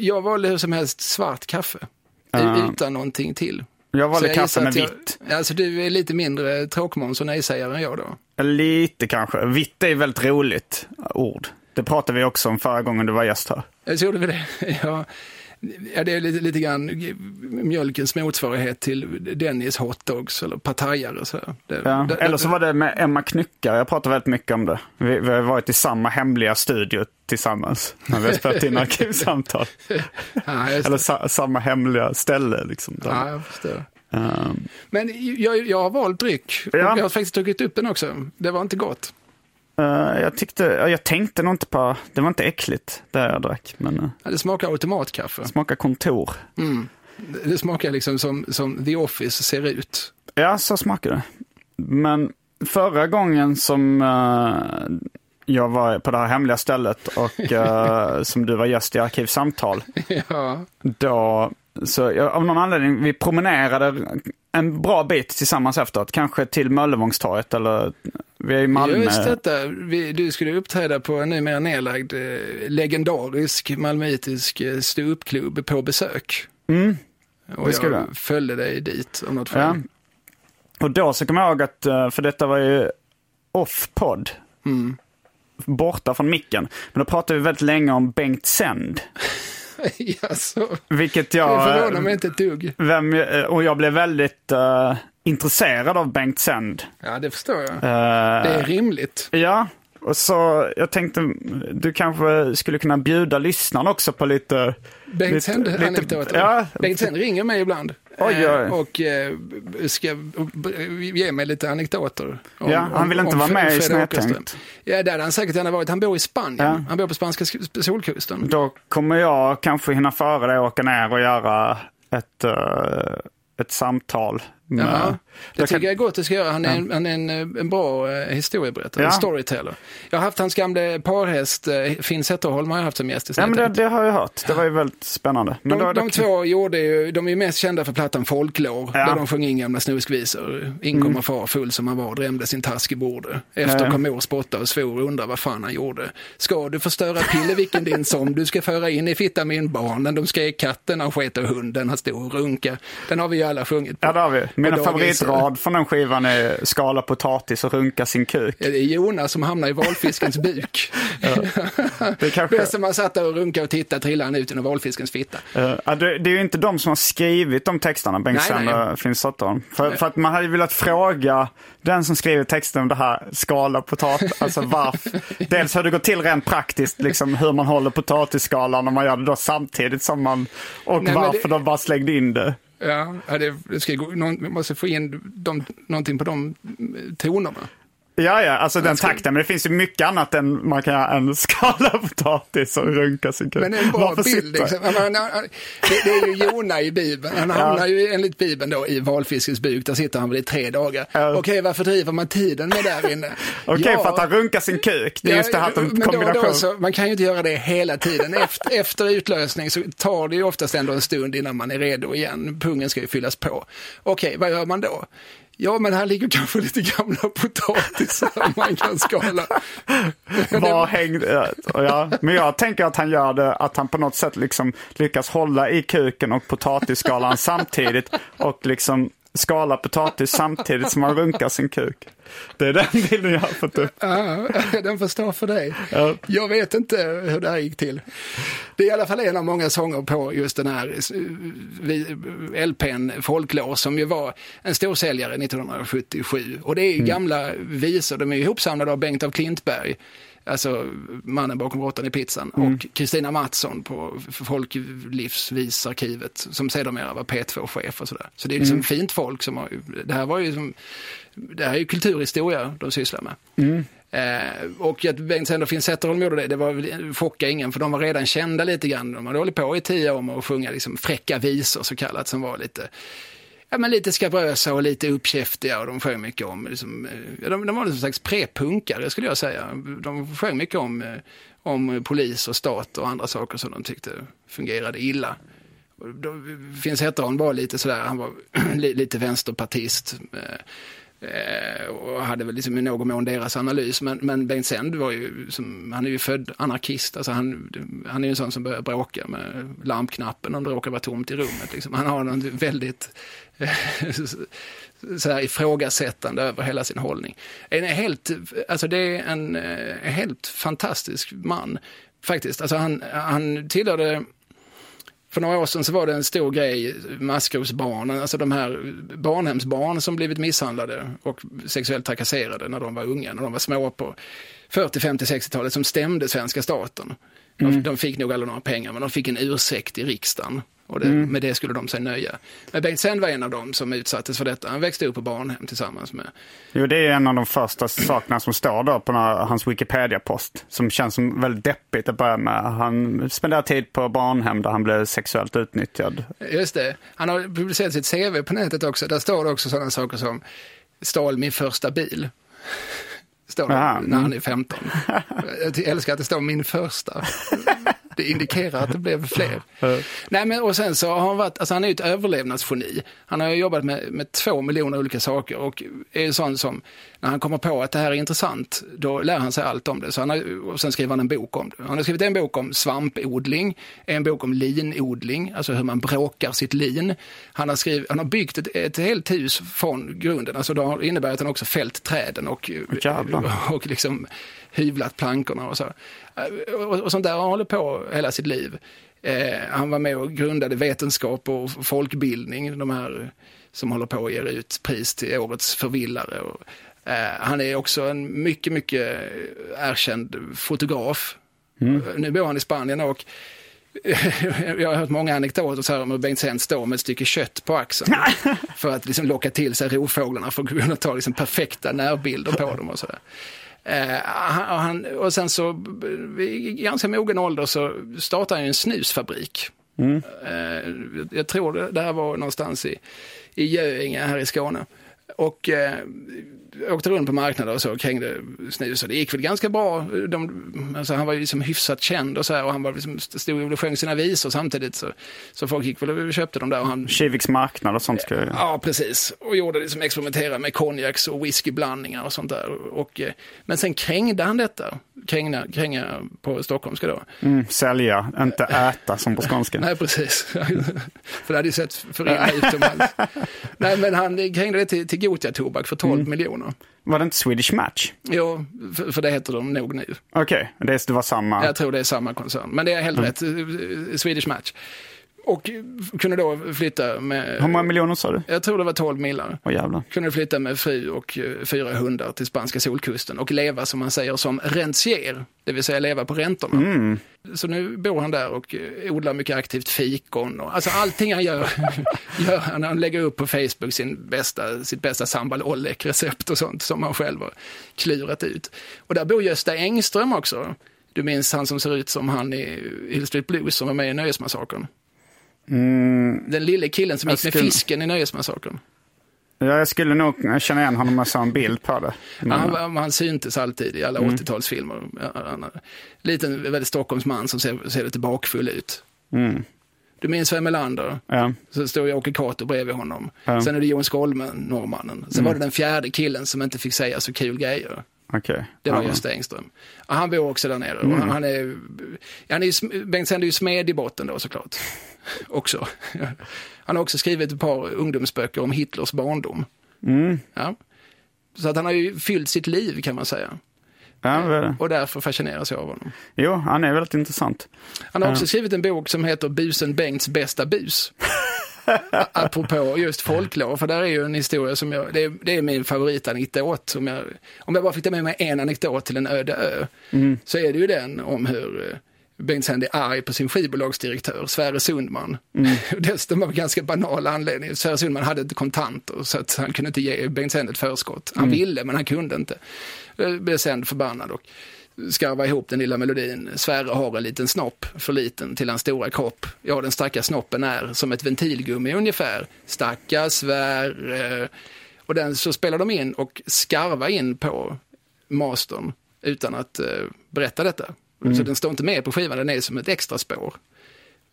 jag valde hur som helst svart kaffe, utan någonting till. Jag valde Så kaffe med jag- vitt. Alltså du är lite mindre tråkmåns och nej-sägare än jag då. Lite kanske. Vitt är väldigt roligt ord. Det pratade vi också om förra gången du var gäst här. Jag så gjorde vi det. <laughs> Ja, ja, det är lite, lite grann mjölkens motsvarighet till Dennis hotdogs eller partajare. Så. Det, Ja. det- Eller så var det med Emma Knyckare. Jag pratar väldigt mycket om det. Vi, vi har varit i samma hemliga studio tillsammans när vi har spelat in <laughs> arkivsamtal. ja, Eller sa, samma hemliga ställe. Liksom, där. ja, jag förstår. Ehm, Men jag, jag har valt dryck. Ja. Jag har faktiskt druckit upp den också. Det var inte gott. Eh, jag, tyckte, ja, jag tänkte nog inte på, det var inte äckligt det jag drack. Men uh, Ja, Det smakar automatkaffe. smakar kontor. Det- Det smakar liksom som, som The Office ser ut. Ja, så smakar det. Men förra gången som eh, jag var på det här hemliga stället och <laughs> eh, som du var gäst i Arkivsamtal, Ja, då, så jag, av någon anledning, vi promenerade en bra bit tillsammans efteråt, kanske till Möllevångstorget eller vi är i Malmö. just detta. Vi, du skulle uppträda på en numera nedlagd eh, legendarisk malmöitisk eh, ståuppklubb på besök. Mm, Och det jag jag. följde dig dit av något Ja. skäl. Och då så kommer jag ihåg att, eh, för detta var ju off-podd, Mm. borta från micken. Men då pratade vi väldigt länge om Bengt Sänd. <laughs> <laughs> Jaså? Vilket Det jag... förvånar mig inte ett dugg. Vem, eh, och jag blev väldigt eh, intresserad av Bengt Sänd. Ja, det förstår jag. Eh, Det är rimligt. Ja, och så jag tänkte du kanske skulle kunna bjuda lyssnarna också på lite... Bengt lite- Sänd lite- anekdoter. Ja, Bengt Sänd ringer mig ibland. Oj, eh, oj. Och eh, ska ge mig lite anekdoter. om- Ja, han vill inte vara med i Snedtänkt. Ja, där hade han säkert gärna varit. Han bor i Spanien. Ja. Han bor på spanska sk- solkusten. Då kommer jag kanske hinna före dig och åka ner och göra ett, eh, ett samtal. Med, Ja, det jag tycker kan- jag gott att ska göra. Han är, en, han är en, eh, en bra eh, historieberättare, Ja. en storyteller. Jag har haft hans gamle parhäst eh, Finn Zetterholm har jag haft som gäst i Ja, men det, det har jag hört. Det var ju väldigt spännande. Men De, de två gjorde ju, de är ju mest kända för plattan Folklår, Ja. där de sjöng in gamla snuskvisor. In kommer far full som han var, drämde sin task i bordet. Efter Mm. Ja. kom mor spotta och svor och undrar vad fan han gjorde. Ska du förstöra Pilleviken din som du ska föra in i fitta min barnen, de skrek katten, han sket och hunden, han stod och runka. Den har vi ju alla sjungit på. ja, det har vi. Mina favoritrad från den skivan är skala potatis och runka sin kuk. Ja, Det är Jonas som hamnar i valfiskens <laughs> buk. Det kanske... Bäst som man satt där och runkade och tittade trillade han ut genom valfiskens fitta. Eh, ja, det, det är ju inte de som har skrivit de texterna, Bengt Sänder Finn Sotterholm. För, för att man hade ju velat fråga den som skriver texten om det här skala potatis, alltså varför. <laughs> Dels hur det går till rent praktiskt, liksom hur man håller potatisskalan och man gör det då samtidigt som man, och Nej, varför det- de bara slängde in det. Ja, det, ska gå, någon, man måste få in de, någonting på de tonerna. Ja, ja, alltså den takten. Men det finns ju mycket annat än man kan göra än skala <laughs> potatis och runka sin kuk. Men en bra Varför bild. Liksom. Det, det är ju Jona i Bibeln. Han hamnar ju enligt Bibeln då i valfiskens buk. Där sitter han väl i tre dagar. Ja. Okej, varför driver man tiden med där inne? Okej, Ja, för att han runkar sin kuk. Det är just det här men då, kombination. då så, man kan ju inte göra det hela tiden. Efter, efter utlösning så tar det ju oftast ändå en stund innan man är redo igen. Pungen ska ju fyllas på. Okej, vad gör man då? Ja, men här ligger kanske lite gamla potatisar man kan skala. <laughs> Var hängde... ja. Men jag tänker att han gör det, att han på något sätt liksom lyckas hålla i kuken och potatisskalan samtidigt och liksom skala potatis samtidigt som han runkar sin kuk. Det är den bilden jag har fått upp. Ja, den får stå för dig. Ja. Jag vet inte hur det här gick till. Det är i alla fall en av många sånger på just den här eh, LPn Folklår som ju var en storsäljare 1977. Och det är ju gamla visor, de är ihopsamlade av Bengt av Klintberg. Alltså mannen bakom råttan i pizzan. Och Kristina Mattsson på Folklivsvisarkivet som sedermera var P2-chef och sådär. Så det är liksom fint folk som har, det här var ju som, det här är ju kulturhistoria de sysslar med. Eh, och att Bengt Sänder Zetterholm gjorde det, det var väl, chocka ingen för de var redan kända lite grann. De hade hållit på i tio år med att sjunga liksom fräcka visor så kallat som var lite Ja, men lite skabrösa och lite uppkäftiga och de sjöng mycket om, liksom, eh, de, de var någon slags prepunkare skulle jag säga. De sjöng mycket om, eh, om polis och stat och andra saker som de tyckte fungerade illa. Finns Då, Finn Zetterholm var lite sådär, han var <clears throat> lite vänsterpartist. Eh, och hade väl liksom i någon mån deras analys. Men, men Bengt Sänd var ju, som, han är ju född anarkist. Alltså han, han är ju en sån som börjar bråka med lampknappen om det råkar vara tomt i rummet. Liksom. Han har något väldigt så här ifrågasättande över hela sin hållning. En helt, alltså det är en, eh, helt fantastisk man faktiskt. Alltså han, han tillhörde för några år sedan så var det en stor grej, maskrosbarnen, alltså de här barnhemsbarn som blivit misshandlade och sexuellt trakasserade när de var unga, när de var små på 40, 50, 60-talet som stämde svenska staten. De, de fick nog aldrig några pengar, men de fick en ursäkt i riksdagen. Och det, med det skulle de sig nöja. Men Bengt Sänd var en av dem som utsattes för detta. Han växte upp på barnhem tillsammans med Jo, det är en av de första sakerna som står då på här- hans Wikipedia-post. Som känns som väldigt deppigt att börja med. Han spenderar tid på barnhem där han blev sexuellt utnyttjad. Just det. Han har publicerat sitt CV på nätet också. Där står det också sådana saker som stal min första bil. <laughs> Står det när han är 15. <laughs> Jag älskar att det står min första. <laughs> Det indikerar att det blev fler. <laughs> Nej, men, och sen så har han varit, alltså han är ju ett överlevnadsgeni. Han har jobbat med, med två miljoner olika saker och är sån som, när han kommer på att det här är intressant, då lär han sig allt om det. Så han har, och sen skriver han en bok om det. Han har skrivit en bok om svampodling, en bok om linodling, alltså hur man bråkar sitt lin. Han har, skrivit, han har byggt ett, ett helt hus från grunden, alltså det innebär att han också fällt träden och, Jävlar. och liksom hyvlat plankorna och så. Och, och sånt där han hållit på hela sitt liv. Eh, han var med och grundade vetenskap och folkbildning, de här som håller på att ge ut pris till årets förvillare. Och, eh, han är också en mycket, mycket erkänd fotograf. Nu bor han i Spanien och <laughs> jag har hört många anekdoter så här om hur Bengt Sänd står med ett stycke kött på axeln. <laughs> för att liksom locka till sig rovfåglarna för att kunna ta liksom perfekta närbilder på dem och sådär. Eh, och han, och sen så, i ganska mogen ålder så startade han en snusfabrik. Eh, jag tror det, det här var någonstans i, i Göinge här i Skåne. Och eh, åkte runt på marknader och så och krängde snus och det gick väl ganska bra. De, alltså han var ju liksom hyfsat känd och så här och han var liksom stod och sjöng sina visor samtidigt så, så folk gick väl och köpte dem där och han Kiviks marknad och sånt ska ju... Ja, precis. Och gjorde liksom experimentera med konjaks och whiskyblandningar och sånt där. Och, eh, men sen krängde han detta kränga, kränga på stockholmska då. Mm, sälja, inte äta som på skånska. <laughs> Nej, precis. <laughs> för det hade ju sett för illa ut om. <laughs> Nej, men han krängde det till, till Gotia Tobak för 12 miljoner. Var det inte Swedish Match? Jo, för, för det heter de nog nu. Okej, det, det var samma. Jag tror det är samma koncern. Men det är helt rätt. Swedish Match. Och kunde då flytta med... Hur många miljoner sa du? Jag tror det var 12 millar. Åh jävlar. Kunde flytta med fru och eh, fyra hundar till spanska solkusten och leva som man säger som rentier, det vill säga leva på räntorna. Så nu bor han där och eh, odlar mycket aktivt fikon och alltså allting han gör, <laughs> gör han. Han lägger upp på Facebook sin bästa, sitt bästa sambal ollek recept och sånt som han själv har klurat ut. Och där bor Gösta Engström också. Du minns han som ser ut som han i Hill Street Blues som var med i Nöjesmassakern? Den lille killen som Jag gick med skulle- fisken i Nöjesmassakern. Ja, jag skulle nog känna igen honom om jag såg en bild på det. Men, Han, han, syntes alltid i alla 80-talsfilmer. Ja, Han är en liten, väldigt Stockholmsman som ser, ser lite bakfull ut. Du minns Sven Melander? ja. Så står jag Åke Cato bredvid honom. Sen är det Jon Skolmen, norrmannen. Sen var det den fjärde killen som inte fick säga så kul grejer. Okej. Det var Ja. Gösta Engström. Ja, han bor också där nere. Och han, är, han är, Bengt Sänd är ju smed i botten då såklart. <laughs> också. Han har också skrivit ett par ungdomsböcker om Hitlers barndom. Ja. Så att han har ju fyllt sitt liv kan man säga. Ja. Och därför fascineras jag av honom. Jo, han är väldigt intressant. Han har också skrivit en bok som heter Busen Bengts bästa bus. <laughs> Apropå just folklore, för där är ju en historia som jag, det är, det är min favoritanekdot. Om jag, om jag bara fick ta med mig en anekdot till en öde ö, så är det ju den om hur eh, Bengt Sänd är arg på sin skivbolagsdirektör, Sverre Sundman. <laughs> Dessutom av ganska banal anledning. Sverre Sundman hade inte kontanter så att han kunde inte ge Bengt Sänd ett förskott. Han ville men han kunde inte. Blev Sänd förbannad och skarva ihop den lilla melodin. Sverre har en liten snopp, för liten till hans stora kropp. Ja, den stackars snoppen är som ett ventilgummi ungefär. Stackars Sverre. Och den så spelar de in och skarvar in på mastern utan att eh, berätta detta. Så den står inte med på skivan, den är som ett extra spår.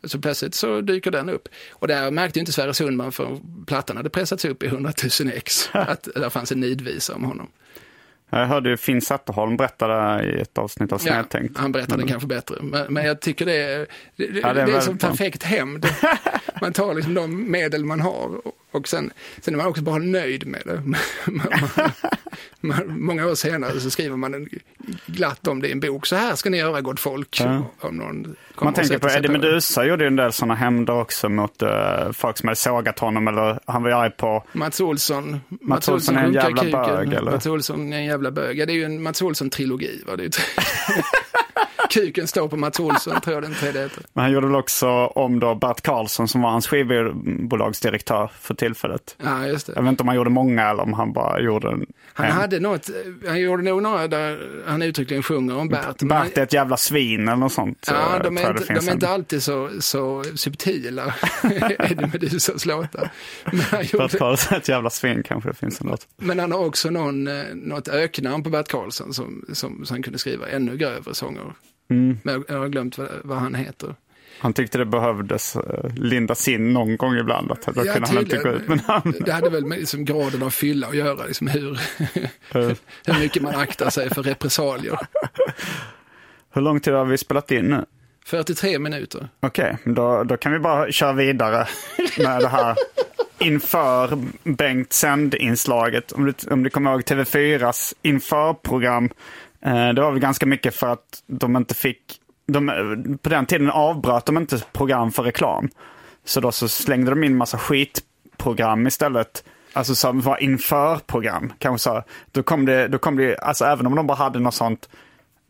Så plötsligt så dyker den upp. Och där märkte ju inte Sverre Sundman för plattan hade pressats upp i 100 000 ex. <laughs> Att där fanns en nidvisa om honom. Jag hörde ju Finn Zetterholm berätta det i ett avsnitt av Snedtänkt. han berättade Men- kanske bättre. Men, men jag tycker det är, det, Ja, det är det är som perfekt hämnd. <laughs> Man tar liksom de medel man har och, sen, sen är man också bara nöjd med det. <laughs> Man, man, många år senare så skriver man en glatt om det i en bok. Så här ska ni göra gott folk. Ja. Om någon Man tänker på Eddie. Meduza gjorde ju en del sådana hämnder också mot uh, folk som hade sågat honom eller han var ju arg på Mats Olsson. Mats, Olsson är en jävla kuken. bög, eller? Mats Olsson är en jävla bög. Ja, det är ju en Mats Olsson-trilogi. Va? Det är ju tre- <laughs> Kuken står på Mats Olsson, tror jag den tredje heter. Men han gjorde väl också om då Bert Karlsson som var hans skivbolagsdirektör för tillfället. Ja, just det. Jag vet inte om han gjorde många eller om han bara gjorde en. Han en. hade något, han gjorde nog några där han uttryckligen sjunger om Bert. Bert är ett jävla svin eller något sånt. Ja, eh, de är, inte, de är inte alltid så, så subtila, Eddie Medusas låtar. Bert Karlsson är ett jävla svin kanske det finns en låt. men han har också någon, eh, något öknamn på Bert Karlsson som, som, som han kunde skriva ännu grövre sånger. Mm. Men jag, har glömt vad, vad han heter. Han tyckte det behövdes uh, lindas in någon gång ibland. Att då Ja, kunde han inte gå ut med namn. Det hade väl med liksom graden av fylla att göra, liksom hur, <laughs> hur mycket man aktar sig för repressalier. Hur lång tid har vi spelat in nu? 43 minuter. Okej, då, då kan vi bara köra vidare <laughs> med det här inför Bengt Sänd-inslaget. Om du, om du kommer ihåg TV4s införprogram. Eh, det var väl ganska mycket för att de inte fick... De, på den tiden avbröt de inte program för reklam. Så då så slängde de in massa skitprogram istället. Alltså som var införprogram. Kanske så. Då kom det, då kom det, alltså även om de bara hade något sånt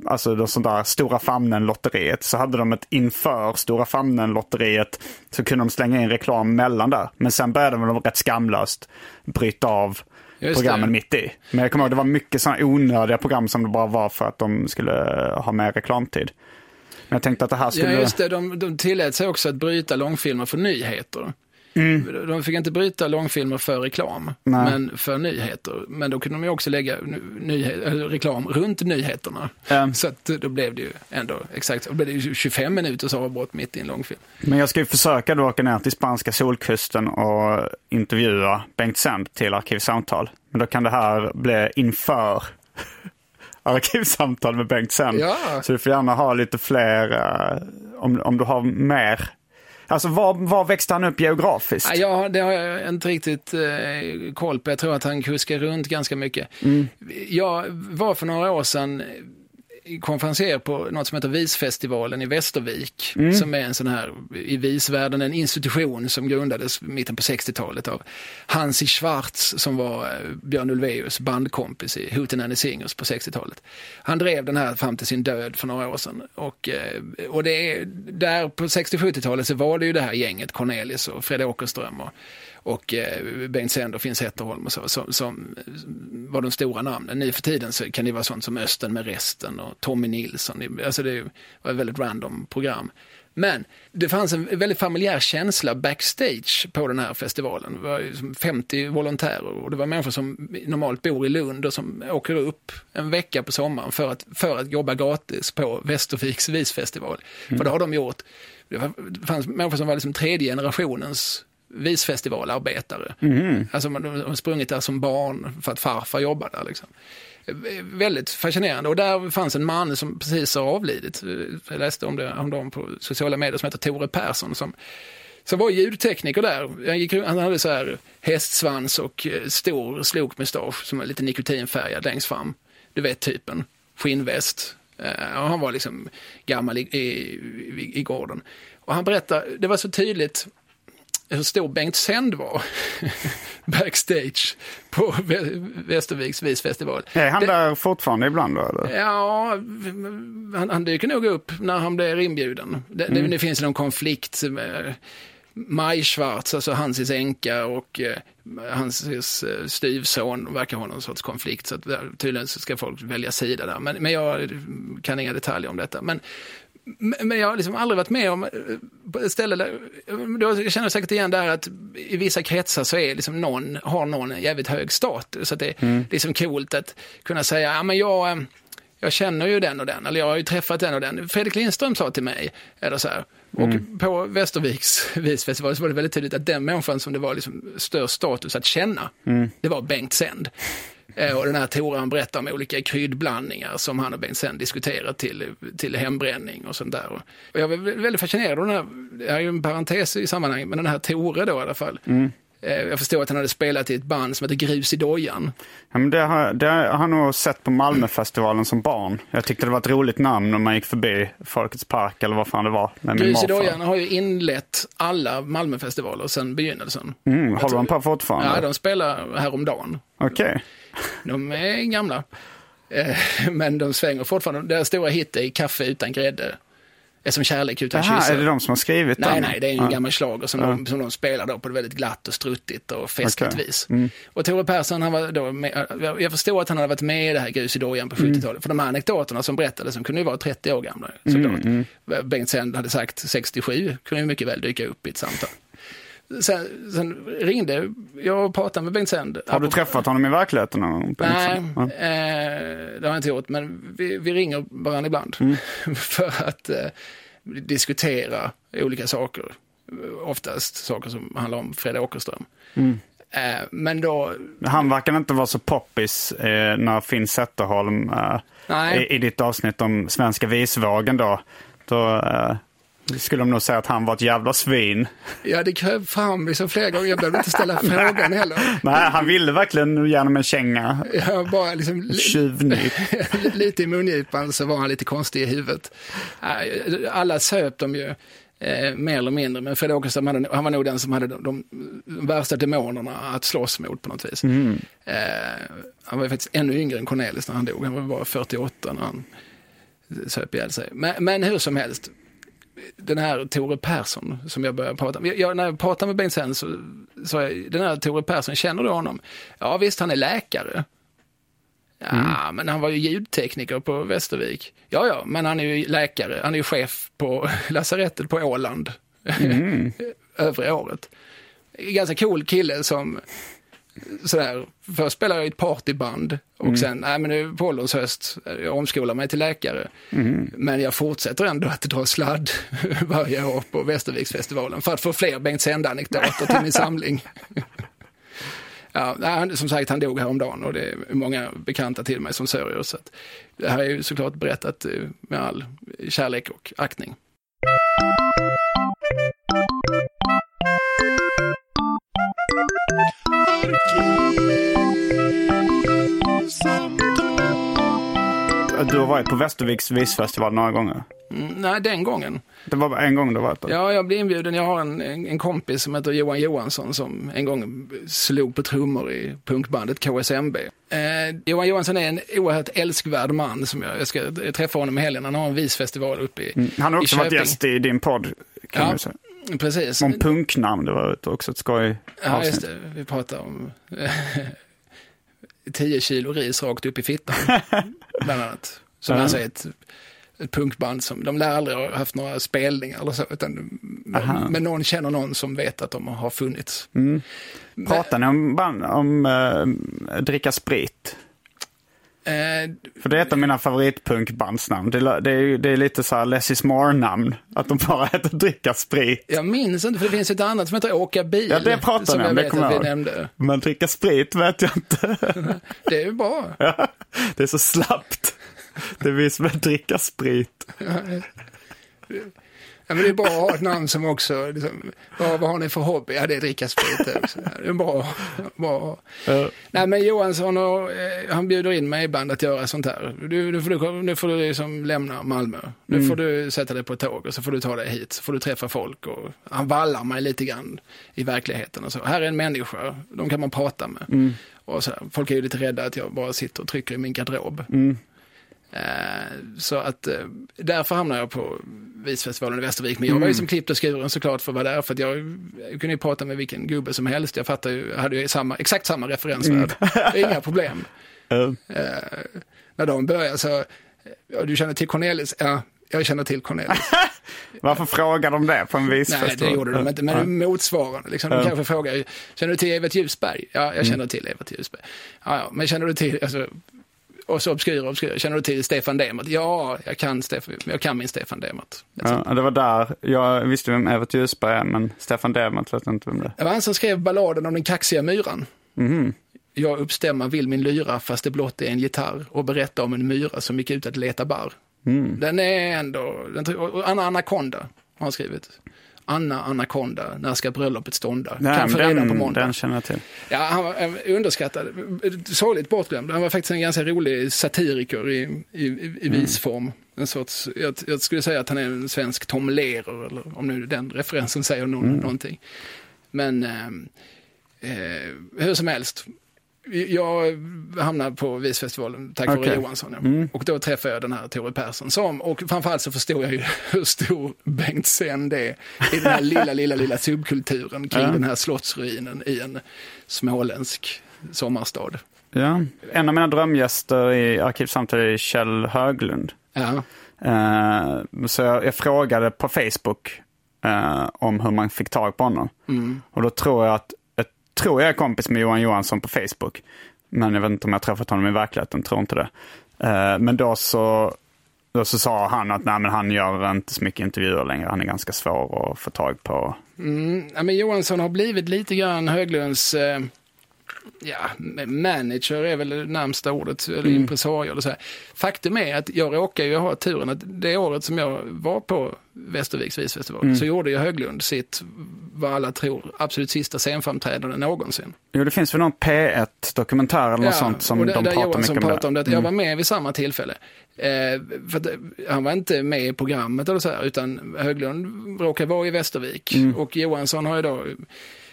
alltså något sånt där Stora Famnen-lotteriet, så hade de ett inför Stora Famnen-lotteriet så kunde de slänga in reklam mellan där. Men sen började de rätt skamlöst bryta av Just programmen det. mitt i. Men jag kommer ihåg det var mycket sådana onödiga program som det bara var för att de skulle ha mer reklamtid. Men jag tänkte att det här skulle... Ja, just det. De, de tillät sig också att bryta långfilmer för nyheter. De fick inte bryta långfilmer för reklam, Mm. Nej. men för nyheter. Men då kunde de ju också lägga reklam runt nyheterna. Ja. Så att då blev det ju ändå exakt. Då blev det ju 25 minuters avbrott mitt i en långfilm. Men jag ska ju försöka då åka ner till spanska solkusten och intervjua Bengt Sänd till Arkivsamtal. Men då kan det här bli inför <laughs> arkivsamtal med Bengt sen. Ja. Så du får gärna ha lite fler, eh, om, om du har mer. Alltså var, var växte han upp geografiskt? Ja, det har jag inte riktigt eh, koll på. Jag tror att han kuskar runt ganska mycket. Jag var för några år sedan konferenser på något som heter Visfestivalen i Västervik, som är en sån här, i visvärlden, en institution som grundades i mitten på 60-talet av Hansi Schwarz som var eh, Björn Ulvaeus bandkompis i Hootenanny Singers på 60-talet. Han drev den här fram till sin död för några år sedan. Och, eh, och det är, där på 60-70-talet så var det ju det här gänget, Cornelis och Fred Åkerström och och eh, Bengt Sänder, Finn Zetterholm och så, som, som var de stora namnen. Nu för tiden så kan det vara sånt som Östen med resten och Tommy Nilsson. Alltså det var ett väldigt random program. Men det fanns en väldigt familjär känsla backstage på den här festivalen. Det var ju som 50 volontärer och det var människor som normalt bor i Lund och som åker upp en vecka på sommaren för att, för att jobba gratis på Västerviks visfestival. För det har de gjort. Det fanns människor som var liksom tredje generationens visfestivalarbetare. Alltså man de har sprungit där som barn för att farfar jobbade där. Liksom. Väldigt fascinerande. Och där fanns en man som precis har avlidit. Jag läste om det om dem på sociala medier som heter Tore Persson. Som, som var ljudtekniker där. Han, gick, han hade så här hästsvans och eh, stor slokmustasch som var lite nikotinfärgad längst fram. Du vet typen. Skinnväst. Eh, Och han var liksom gammal i, i, i, i gården. Och han berättade, det var så tydligt hur stor Bengt Sänd var <laughs> backstage på Vä- Västerviks visfestival. Är han Det- där fortfarande ibland då? Eller? Ja, han, han dyker nog upp när han blir inbjuden. Det, det, det finns någon konflikt med Maj Schwarz, alltså Hansis änka och eh, Hansis eh, styvson verkar ha någon sorts konflikt. Så att tydligen så ska folk välja sida där. Men, men jag kan inga detaljer om detta. Men, men jag har liksom aldrig varit med om eh, på ett ställe där, jag känner säkert igen där att i vissa kretsar så är liksom någon, har någon en jävligt hög status. Så att det, är liksom coolt att kunna säga, ja men jag, eh, jag känner ju den och den, eller jag har ju träffat den och den. Fredrik Lindström sa till mig, eller så här. Och på Västerviks <laughs> visfestival så var det väldigt tydligt att den människan som det var liksom störst status att känna, det var Bengt Sänd. Eh, Och den här Tore han berättar om olika kryddblandningar som han och Bengt sen diskuterar till, till hembränning och sånt där. Och jag var väldigt fascinerad av den här, det här är ju en parentes i sammanhanget, men den här Tore då i alla fall. Eh, Jag förstår att han hade spelat i ett band som heter Grus i dojan. Ja, men det, har, det har jag nog sett på Malmöfestivalen som barn. Jag tyckte det var ett roligt namn när man gick förbi Folkets park eller vad fan det var. Med Grus i dojan har ju inlett alla Malmöfestivaler sedan begynnelsen. Mm, håller de på fortfarande? Ja, de spelar häromdagen. Okej. De är gamla. Eh, Men de svänger fortfarande. Deras stora hit är Kaffe utan grädde. Är som kärlek utan Jaha, kyssar. är det de som har skrivit Nej, den? nej, det är en Ja. gammal schlager som, de, som de spelar då på ett väldigt glatt och struttigt och festligt Okej. vis. Och Tore Persson, han var då med, jag förstår att han hade varit med i det här Grus i dojan på 70-talet. För de här anekdoterna som berättades, som kunde ju vara 30 år gamla såklart. Bengt Sänd hade sagt 67, kunde ju mycket väl dyka upp i ett samtal. Sen, sen ringde jag och pratade med Bengt Sänd. Har du träffat honom i verkligheten gång? Nej, Ja. eh, det har jag inte gjort, men vi, vi ringer varandra ibland <laughs> för att eh, diskutera olika saker. Oftast saker som handlar om Fred Åkerström. Eh, men då, Han verkar inte vara så poppis eh, när Finn Zetterholm eh, i, i ditt avsnitt om svenska visvågen då. Då skulle de nog säga att han var ett jävla svin. ja det kröp fram liksom flera gånger, jag behövde inte ställa <laughs> frågan heller. Nej, han ville verkligen ge honom en känga. Jag bara liksom, li- Tjuvnyp. <laughs> lite i mungipan så var han lite konstig i huvudet. Eh, Alla söp de ju. Eh, mer eller mindre, men Fred Åkerström hade, han var nog den som hade de, de värsta demonerna att slåss mot på något vis. Eh, han var ju faktiskt ännu yngre än Cornelis när han dog, han var bara 48 när han söp ihjäl sig. Men, men hur som helst, den här Tore Persson som jag började prata med. Jag, när jag pratade med Bengt sen så sa jag, den här Tore Persson, känner du honom? Ja visst, han är läkare. Ja, men han var ju ljudtekniker på Västervik. Ja, ja, men han är ju läkare. Han är ju chef på <laughs> lasarettet på Åland <laughs> övriga året. Ganska cool kille som sådär, först spelade jag i ett partyband och sen, nej men nu på åldershöst, jag omskolar mig till läkare. Men jag fortsätter ändå att dra sladd <laughs> varje år på Västerviksfestivalen för att få fler Bengt Sände-anekdoter till min <laughs> samling. Ja, som sagt, han dog häromdagen och det är många bekanta till mig som sörjer. Så det här är ju såklart berättat eh, med all kärlek och aktning. Du har varit på Västerviks visfestival några gånger. Mm, nej, den gången. Det var en gång du varit där. Ja, jag blev inbjuden. Jag har en, en, kompis som heter Johan Johansson som en gång slog på trummor i punkbandet KSMB. Eh, Johan Johansson är en oerhört älskvärd man som jag, jag ska träffa honom i helgen. Han har en visfestival uppe i Mm. Han har också i varit gäst i din podd. Kan Ja. Precis. Om punknamn, det var också ett skoj Ja, avsnitt. just det. Vi pratar om <laughs> 10 kilo ris rakt upp i fittan, <laughs> bland annat. Som Ja. alltså är ett, ett punkband som, de lär aldrig ha haft några spelningar eller så, utan Aha. men någon känner någon som vet att de har funnits. Pratar ni om, band, om eh, dricka sprit? Eh, För det är ett av mina favoritpunkbandsnamn. Det, är- det, är, det är lite så här less is more-namn. Att de bara <laughs> heter dricka sprit. jag minns inte, för det finns ett annat som heter Åka bil. Ja, det pratar ni om, det kommer jag ihåg. Men dricka sprit vet jag inte. <laughs> Det är ju bra. <laughs> Ja, det är så slappt. Det är vi som vill dricka sprit. Ja, men det är bra att ha ett namn som också, liksom, vad, vad har ni för hobby? Ja, det är dricka sprit. det också. Ja, Det är bra. bra. Ja. Nej, men Johansson och, eh, han bjuder in mig ibland att göra sånt här. Du, nu får du, nu får du liksom lämna Malmö. Nu får du sätta dig på ett tåg och så får du ta dig hit. Så får du träffa folk. Och han vallar mig lite grann i verkligheten. Och så. Här är en människa, de kan man prata med. Och så, folk är ju lite rädda att jag bara sitter och trycker i min garderob. Eh, så att eh, därför hamnar jag på Visfestivalen i Västervik. Men jag var ju som klippt och skuren såklart för att vara där. För att jag, jag kunde ju prata med vilken gubbe som helst. Jag fattar ju, jag hade ju samma, exakt samma referensvärde. Inga problem. <laughs> Eh, Eh, när de började så, ja, du känner till Cornelis? Ja, jag känner till Cornelis. <laughs> Varför frågar de det på en Nej, visfestival? det gjorde de inte, men motsvarande. Liksom, de kanske frågar, känner du till Evert Ljusberg? Ja, jag känner till Evert Ljusberg. Ja, ja, men känner du till, alltså, och så obskyra, obskyra. Känner du till Stefan Demert? Ja, jag kan, Stefan, jag kan min Stefan Demert. Ja, det var där. Jag visste vem Evert Ljusberg är, men Stefan Demert vet inte vem det är. Det var han som skrev balladen om den kaxiga myran. Mhm. Jag uppstämma vill min lyra fast det blott är en gitarr och berätta om en myra som gick ut att leta barr. Mm. Den är ändå, den, och Anna Anaconda har han skrivit. Anna Anaconda, när ska bröllopet stånda? Nej, kan få men reda på den, måndag. den känner jag till. Ja, han var eh, underskattad, sorgligt bortglömd. Han var faktiskt en ganska rolig satiriker i, i, i Mm. visform. En sorts, jag, jag skulle säga att han är en svensk Tom Lehrer, eller om nu den referensen säger någon, Mm. någonting. Men eh, eh, hur som helst, jag hamnade på Visfestivalen tack vare Okej. Johansson. Ja. Och då träffade jag den här Tore Persson som, och framförallt så förstod jag ju <laughs> hur stor Bengt Sen är i den här <laughs> lilla, lilla, lilla subkulturen kring Ja. den här slottsruinen i en småländsk sommarstad. Ja. En av mina drömgäster i Arkivsamtal är Kjell Höglund. Ja, Eh, så jag, jag frågade på Facebook eh, om hur man fick tag på honom. Och då tror jag att, tror jag är kompis med Johan Johansson på Facebook. Men jag vet inte om jag har träffat honom i verkligheten, tror inte det. Eh, men då så, då så sa han att nej, men han gör inte så mycket intervjuer längre. Han är ganska svår att få tag på. mm, ja men Johansson har blivit lite grann Höglunds eh, ja, manager är väl det närmsta ordet, eller impresario eller så här. Faktum är att jag råkar ju ha turen att det året som jag var på Västerviks visfestival så gjorde ju Höglund sitt, vad alla tror, absolut sista scenframträdande någonsin. Jo, det finns väl någon P1-dokumentär eller något sånt som de där, där pratar Johansson mycket om. pratade om det. det. Jag var med vid samma tillfälle. Eh, för att, eh, han var inte med i programmet eller så här, utan Höglund råkar vara i Västervik. Mm. Och Johansson har ju då,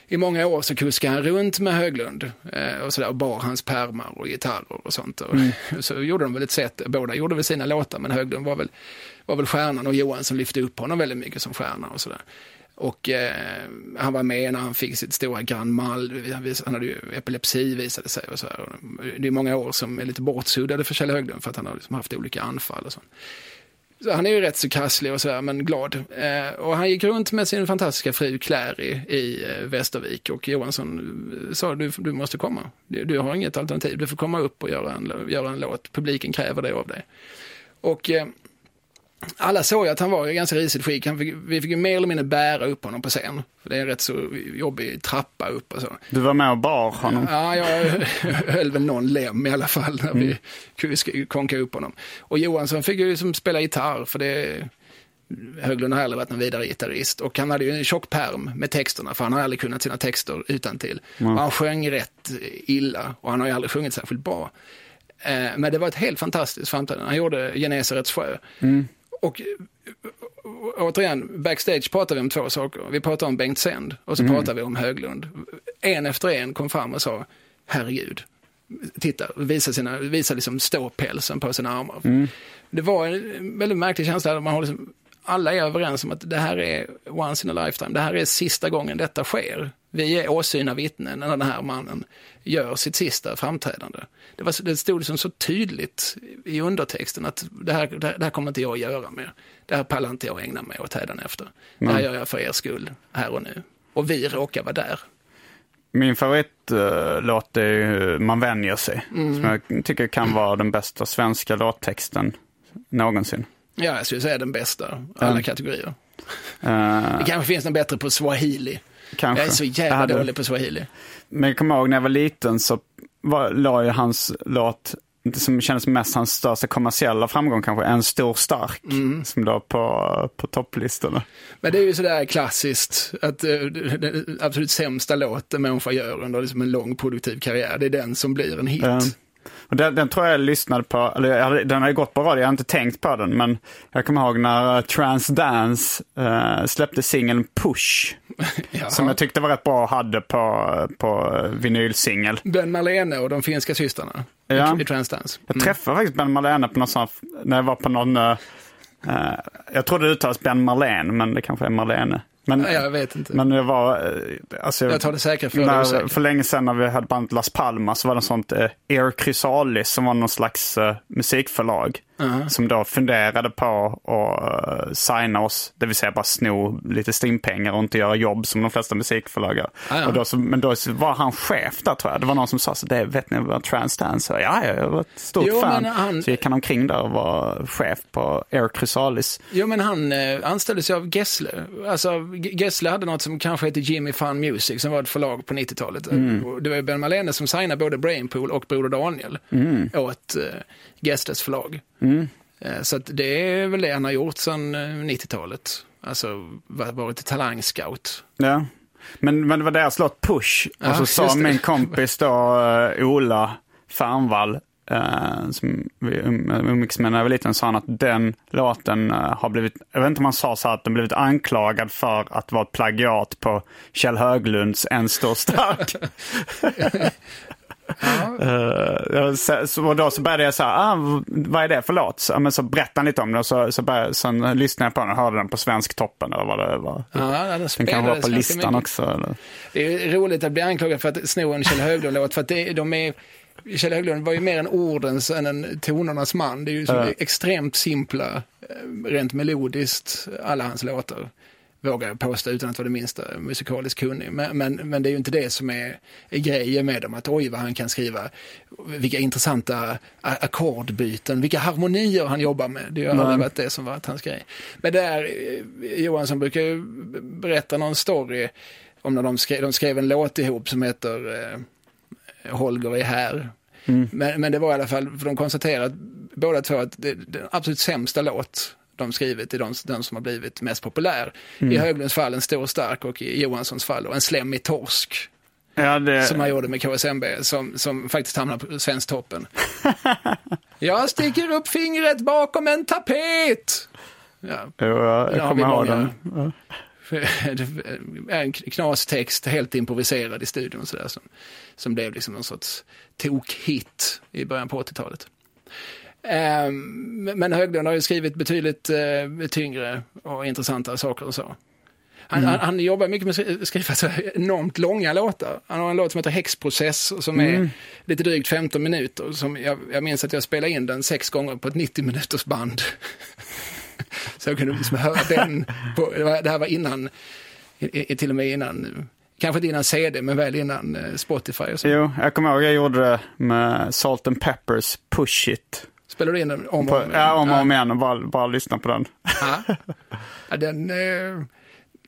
i många år så kuskade han runt med Höglund eh, och, så där, och bar hans pärmar och gitarrer och sånt. Och, Mm. <laughs> Så gjorde de väl ett sätt, båda gjorde väl sina låtar, men Höglund var väl, var väl stjärnan och Johansson lyfte upp honom väldigt mycket som stjärna och sådär. Och eh, han var med när han fick sitt stora Grand Mal. Han hade ju epilepsi visade sig. Och så här. Det är många år som är lite bortsuddade för Kjell Höglund för att han har liksom haft olika anfall och sånt. Han är ju rätt så krasslig och sådär, men glad. Eh, och han gick runt med sin fantastiska fru Clary i eh, Västervik och Johansson eh, sa du, du måste komma. Du, du har inget alternativ, du får komma upp och göra en, göra en låt. Publiken kräver det av dig. Och eh, alla såg ju att han var i ganska risigt skick. Han fick, vi fick ju mer eller mindre bära upp honom på scen. För det är en rätt så jobbig trappa upp och så. Du var med och bar honom? Ja, jag <laughs> höll väl någon lem i alla fall när vi mm. konkade upp honom. Och Johansson fick ju som spela gitarr för det Höglund har aldrig varit någon vidare gitarrist och han hade ju en tjock perm med texterna för han har aldrig kunnat sina texter utan till. Mm. Han sjöng rätt illa och han har ju aldrig sjungit särskilt bra. Eh, men det var ett helt fantastiskt framträdande. Han gjorde Genesarets sjö. Mm. Och återigen, backstage pratar vi om två saker. Vi pratar om Bengt Sänd och så mm. pratar vi om Höglund. En efter en kom fram och sa, herregud, titta, visa, sina, visa liksom ståpälsen på sina armar. Mm. Det var en väldigt märklig känsla, man har liksom, alla är överens om att det här är once in a lifetime, det här är sista gången detta sker. Vi är åsyna vittnen när den här mannen gör sitt sista framträdande. Det, var, det stod liksom så tydligt i undertexten att det här, det, här kommer inte jag att göra mer. Det här pallar inte jag att ägna mig åt efter. Det här gör jag för er skull, här och nu. Och vi råkar vara där. Min favoritlåt är ju Man vänjer sig. Mm. Som jag tycker kan vara den bästa svenska låttexten någonsin. Ja, jag skulle säga den bästa, alla mm. kategorier. Uh, det kanske finns någon bättre på swahili. Kanske. Jag är så jävla hade... dålig på swahili. Men jag kommer ihåg när jag var liten så var, la ju hans låt, som kändes mest hans största kommersiella framgång kanske, En stor stark, mm. som låg på, på topplistorna. Men det är ju sådär klassiskt, att uh, den absolut sämsta låt en människa gör under liksom en lång produktiv karriär, det är den som blir en hit. Mm. Och den, den, tror jag jag lyssnade på, eller den har ju gått på radio, jag har inte tänkt på den, men jag kommer ihåg när Transdance uh, släppte singeln Push. <laughs> som jag tyckte var rätt bra och hade på, på vinylsingel. Ben Marlene och de finska systrarna ja. i Transdance. Mm. Jag träffade faktiskt Ben Marlene på någon sån, när jag var på någon, uh, jag trodde det uttalas Ben Marlene, men det kanske är Marlene. Men, jag vet inte. Men det var... Eh, alltså, jag tar det säkert för när, För länge sedan när vi hade bandet Las Palmas så var det sånt eh, Air Chrysalis som var någon slags eh, musikförlag. Uh-huh. Som då funderade på att uh, signa oss, det vill säga bara sno lite strimpengar och inte göra jobb som de flesta musikförlag gör. Och då så, men då var han chef där tror jag. Det var någon som sa så det vet ni vad Transdance är? Ja, jag var ett stort jo, fan. Han... Så gick han omkring där och var chef på Air Chrysalis. Jo, men han eh, anställdes ju av Gessle. Alltså, Gessle hade något som kanske hette Jimmy Fun Music som var ett förlag på 90-talet. Mm. Det var Ben Malene som signade både Brainpool och Broder Daniel mm. åt eh, Gessles förlag. Mm. Eh, så det är väl det han har gjort sedan 90-talet. Eh, alltså varit talangscout. Ja, men, men det var deras låt Push. Ja, och så sa min kompis då, uh, Ola Fernvall, uh, som vi um, umgicks med när jag var liten, sa han att den låten uh, har blivit, jag vet inte om han sa så att den blivit anklagad för att vara ett plagiat på Kjell Höglunds En stor stark. <laughs> <laughs> Uh, så, så, då så började jag säga, ah, vad är det för låt? Så, men så berättade han lite om det och så, så började, sen lyssnade jag på den och hörde den på Svensktoppen eller vad det var. Ja, den, den kan vara på listan mycket. också. Eller? Det är roligt att bli anklagad för att sno en Kjell Höglund-låt för att det, de är Kjell Höglund var ju mer en ordens än en tonernas man. Det är ju uh. extremt simpla, eh, rent melodiskt, alla hans låtar vågar jag påstå utan att vara det minsta musikaliskt kunnig. Men, men, men, det är ju inte det som är, är grejen med dem, att oj vad han kan skriva, vilka intressanta ackordbyten, vilka harmonier han jobbar med. Det har aldrig varit det som varit hans grej. Men där, eh, Johansson brukar ju berätta någon story om när de skrev, de skrev en låt ihop som heter eh, Holger är här. Mm. Men, men det var i alla fall, för de konstaterade båda två att det, det absolut sämsta låt de skrivit är de, den som har blivit mest populär. Mm. I Höglunds fall en stor stark och i Johanssons fall en slemmig torsk. Ja, det... Som han gjorde med KSMB, som, som faktiskt hamnade på Svensktoppen. <laughs> jag sticker upp fingret bakom en tapet! Ja, jo, jag, jag kommer ihåg den. Ja. <laughs> en knastext helt improviserad i studion sådär, som, som blev liksom någon sorts tokhit i början på 80-talet. Ehm, men Höglund har ju skrivit betydligt eh, tyngre och intressantare saker och så. Han, mm. han, han, jobbar mycket med att skriva så enormt långa låtar. Han har en låt som heter Häxprocess som är mm. lite drygt 15 minuter. Som jag, jag minns att jag spelade in den sex gånger på ett 90 minuters band. <laughs> så jag kunde liksom höra den. På, det här var innan, till och med innan Kanske inte innan CD, men väl innan eh, Spotify och så. Jo, jag kommer ihåg jag gjorde det med Salt and Peppers Push It. Spelar du in den om och om? ja, om och om igen och bara, bara lyssna på den. Ja. <laughs> Ja, den, eh,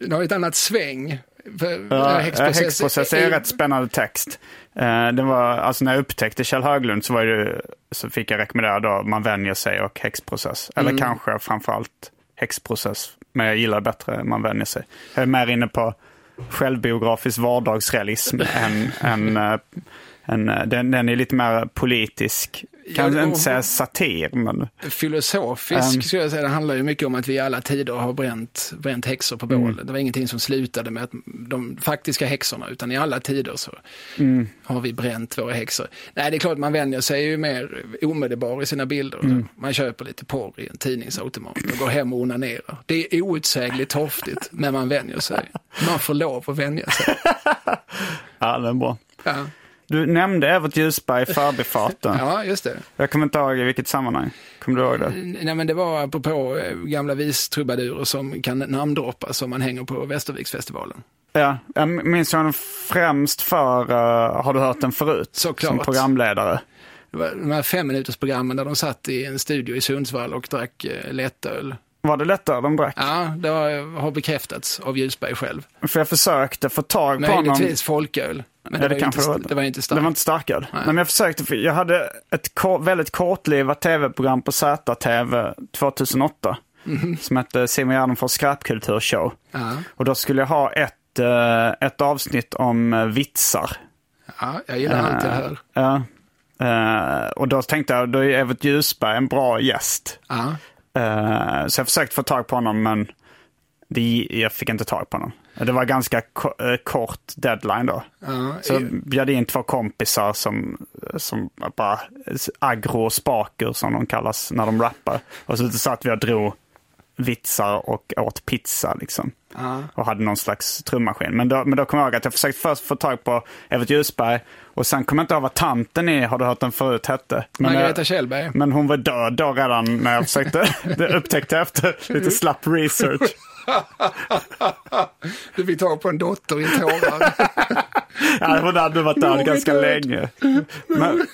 den har ett annat sväng. För, Ja, häxprocess häxprocess är en rätt spännande text. Eh, Det var, alltså när jag upptäckte Kjell Höglund så, var det, så fick jag rekommendera då Man vänjer sig och häxprocess. Eller Mm. kanske framförallt häxprocess. Men jag gillar bättre Man vänjer sig. Jag är mer inne på självbiografisk vardagsrealism <laughs> än, än, än eh, den, den är lite mer politisk. Kan Ja, inte säga satir, men Filosofisk Um, skulle jag säga. Det handlar ju mycket om att vi i alla tider har bränt, bränt häxor på bål. Mm. Det var ingenting som slutade med att de faktiska häxorna, utan i alla tider så Mm. har vi bränt våra häxor. Nej, det är klart man vänjer sig ju mer omedelbar i sina bilder. Mm. Man köper lite porr i en tidningsautomat och går hem och onanerar. Det är outsägligt torftigt, men man vänjer sig. Man får lov att vänja sig. <laughs> ja, det är bra. Ja, Du nämnde Evert Ljusberg i förbifarten. <laughs> ja just det. Jag kommer inte ihåg i vilket sammanhang. Kommer du ihåg det? Nej, men det var apropå eh, gamla vistrubadurer som kan namndroppas om man hänger på Västerviksfestivalen. Ja, jag minns honom främst för uh, Har du hört den förut? Såklart. Som programledare. Det var de här femminutersprogrammen där de satt i en studio i Sundsvall och drack eh, lättöl. Var det lättare de drack? Ja, det har, har bekräftats av Ljusberg själv. För jag försökte få tag på honom. Möjligtvis folköl. Men Ja, det, det var inte, det var. det var inte starkt. Det var inte starköl. Nej. Men jag försökte, för jag hade ett ko- väldigt kortlivat tv-program på ZTV 2008. Som hette Simon Gärdenfors skräpkulturshow. Ja, Och då skulle jag ha ett, eh, ett avsnitt om eh, vitsar. ja, jag gillar allt det här. Ja. Eh, och då tänkte jag, då är Evert Ljusberg en bra gäst. Ja. Eh, så jag försökte få tag på honom men det, jag fick inte tag på honom. Det var ganska ko- eh, kort deadline då. Ja, Så jag bjöd in två kompisar som, som bara aggro och spaker som de kallas när de rappar. Och så satt vi och drog vitsar och åt pizza liksom. Ja. Och hade någon slags trummaskin. Men då, men då kom jag ihåg att jag försökte först få tag på Evert Ljusberg. Och sen kom jag inte ihåg vad tanten i Har du hört den förut hette. Men, Margareta jag- Kjellberg. men hon var död då redan när jag försökte. <laughs> det upptäckte jag efter lite slapp research. <laughs> Du fick tag på en dotter i tårar. <laughs> Ja, hon hade varit död ganska död. länge. Men,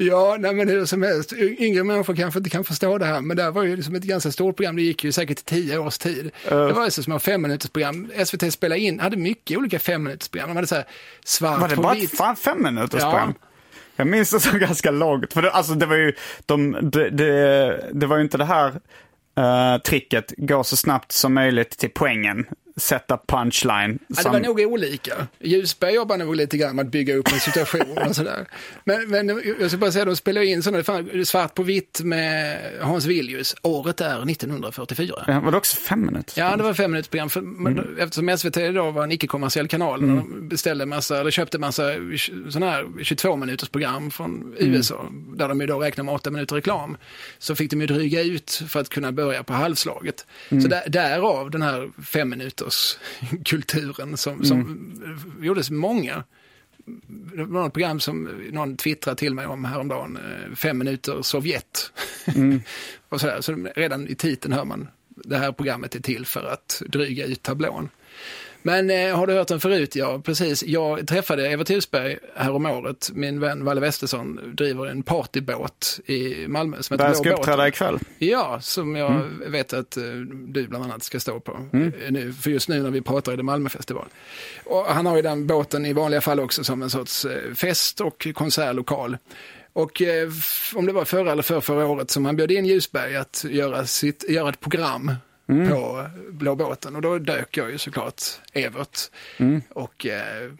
Ja, nej, men hur som helst. Yngre människor kanske inte kan förstå det här, men det här var ju liksom ett ganska stort program. Det gick ju säkert i tio års tid. Det var ju så små femminutersprogram. SVT spelade in, hade mycket olika femminutersprogram. De hade så här svart var det bara ett fan fem minuters Ja. Jag minns det som ganska långt. För det, alltså det var ju, de, det, det, det var ju inte det här eh, tricket, gå så snabbt som möjligt till poängen, sätta punchline. Ja, det var nog olika. Ljusberg jobbar nog lite grann med att bygga upp en situation och sådär. Men, men jag ska bara säga, de spelar in sådana, svart på vitt med Hans Villius. Året är 1944. Ja, var det också fem minuter? Ja, det var fem minuters program. För, Mm. Eftersom SVT då var en icke-kommersiell kanal, och de beställde massa, eller köpte massa sådana här 22 minuters program från Mm. USA, där de ju då räknar med 8 minuter reklam, så fick de ju dryga ut för att kunna börja på halvslaget. Mm. Så där, därav den här fem minuters kulturen som, som Mm. gjordes många. Det var något program som någon twittrade till mig om häromdagen, eh, fem minuter Sovjet. Mm. <laughs> och sådär. Så redan i titeln hör man, det här programmet är till för att dryga ut tablån. Men eh, har du hört den förut? Ja, precis. Jag träffade Evert Husberg här om året. Min vän Valle Westesson driver en partybåt i Malmö som Där heter jag ska uppträda ikväll. Ja, som jag Mm. vet att eh, du bland annat ska stå på eh, nu, för just nu när vi pratar i det Malmöfestival. Och han har ju den båten i vanliga fall också som en sorts eh, fest och konsertlokal. Och eh, om det var förra eller för förra året som han bjöd in Ljusberg att göra, sitt, göra ett program på Blå båten. Och då dök jag ju såklart Evert och eh,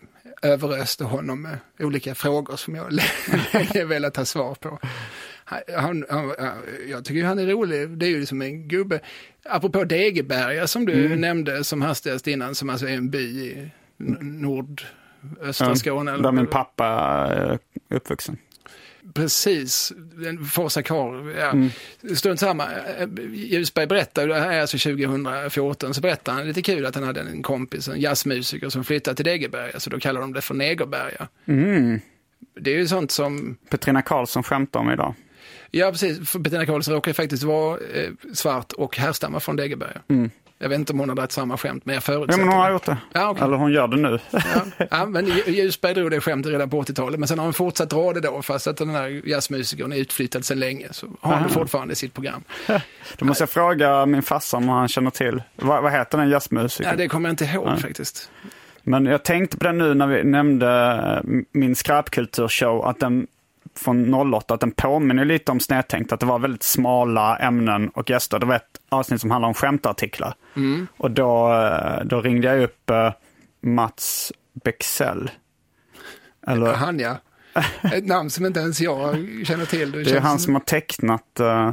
överöste honom med olika frågor som jag länge <laughs> velat ha svar på. Han, han, jag tycker han är rolig. Det är ju liksom en gubbe. Apropå Degeberga som du nämnde som hastigast innan, som alltså är en by i nordöstra Skåne. Där min pappa är uppvuxen. Precis, en Forsa Kar. Ja. Strunt samma. Ljusberg berättar, det här är alltså 2014, så berättar han lite kul att han hade en kompis, en jazzmusiker som flyttade till Degeberga, så då kallar de det för Negerberga. Det är ju sånt som, Petrina Karlsson skämtar om idag. ja precis, för Bettina Karlsson råkar faktiskt vara eh, svart och härstammar från Degeberga. Jag vet inte om hon har dragit samma skämt, men jag Ja, förutsätter men hon har det. gjort det. Ja, okej. Eller hon gör det nu. Ja, ja, men Ljusberg drog det skämtet redan på 80-talet, men sen har han fortsatt dra det då, fast att den här jazzmusikern är utflyttad sedan länge, så har han det fortfarande i sitt program. Då måste jag fråga min farsa om han känner till. Vad, vad heter den jazzmusikern? Ja, det kommer jag inte ihåg faktiskt. Men jag tänkte på det nu när vi nämnde min skräpkulturshow, att den från 08, att den påminner lite om Snedtänkt, att det var väldigt smala ämnen och gäster. Det var ett avsnitt som handlade om skämtartiklar. Och då, då ringde jag upp eh, Mats Bexell. Eller, Han ja. Ett namn som inte ens jag känner till. det är känns han som har tecknat uh,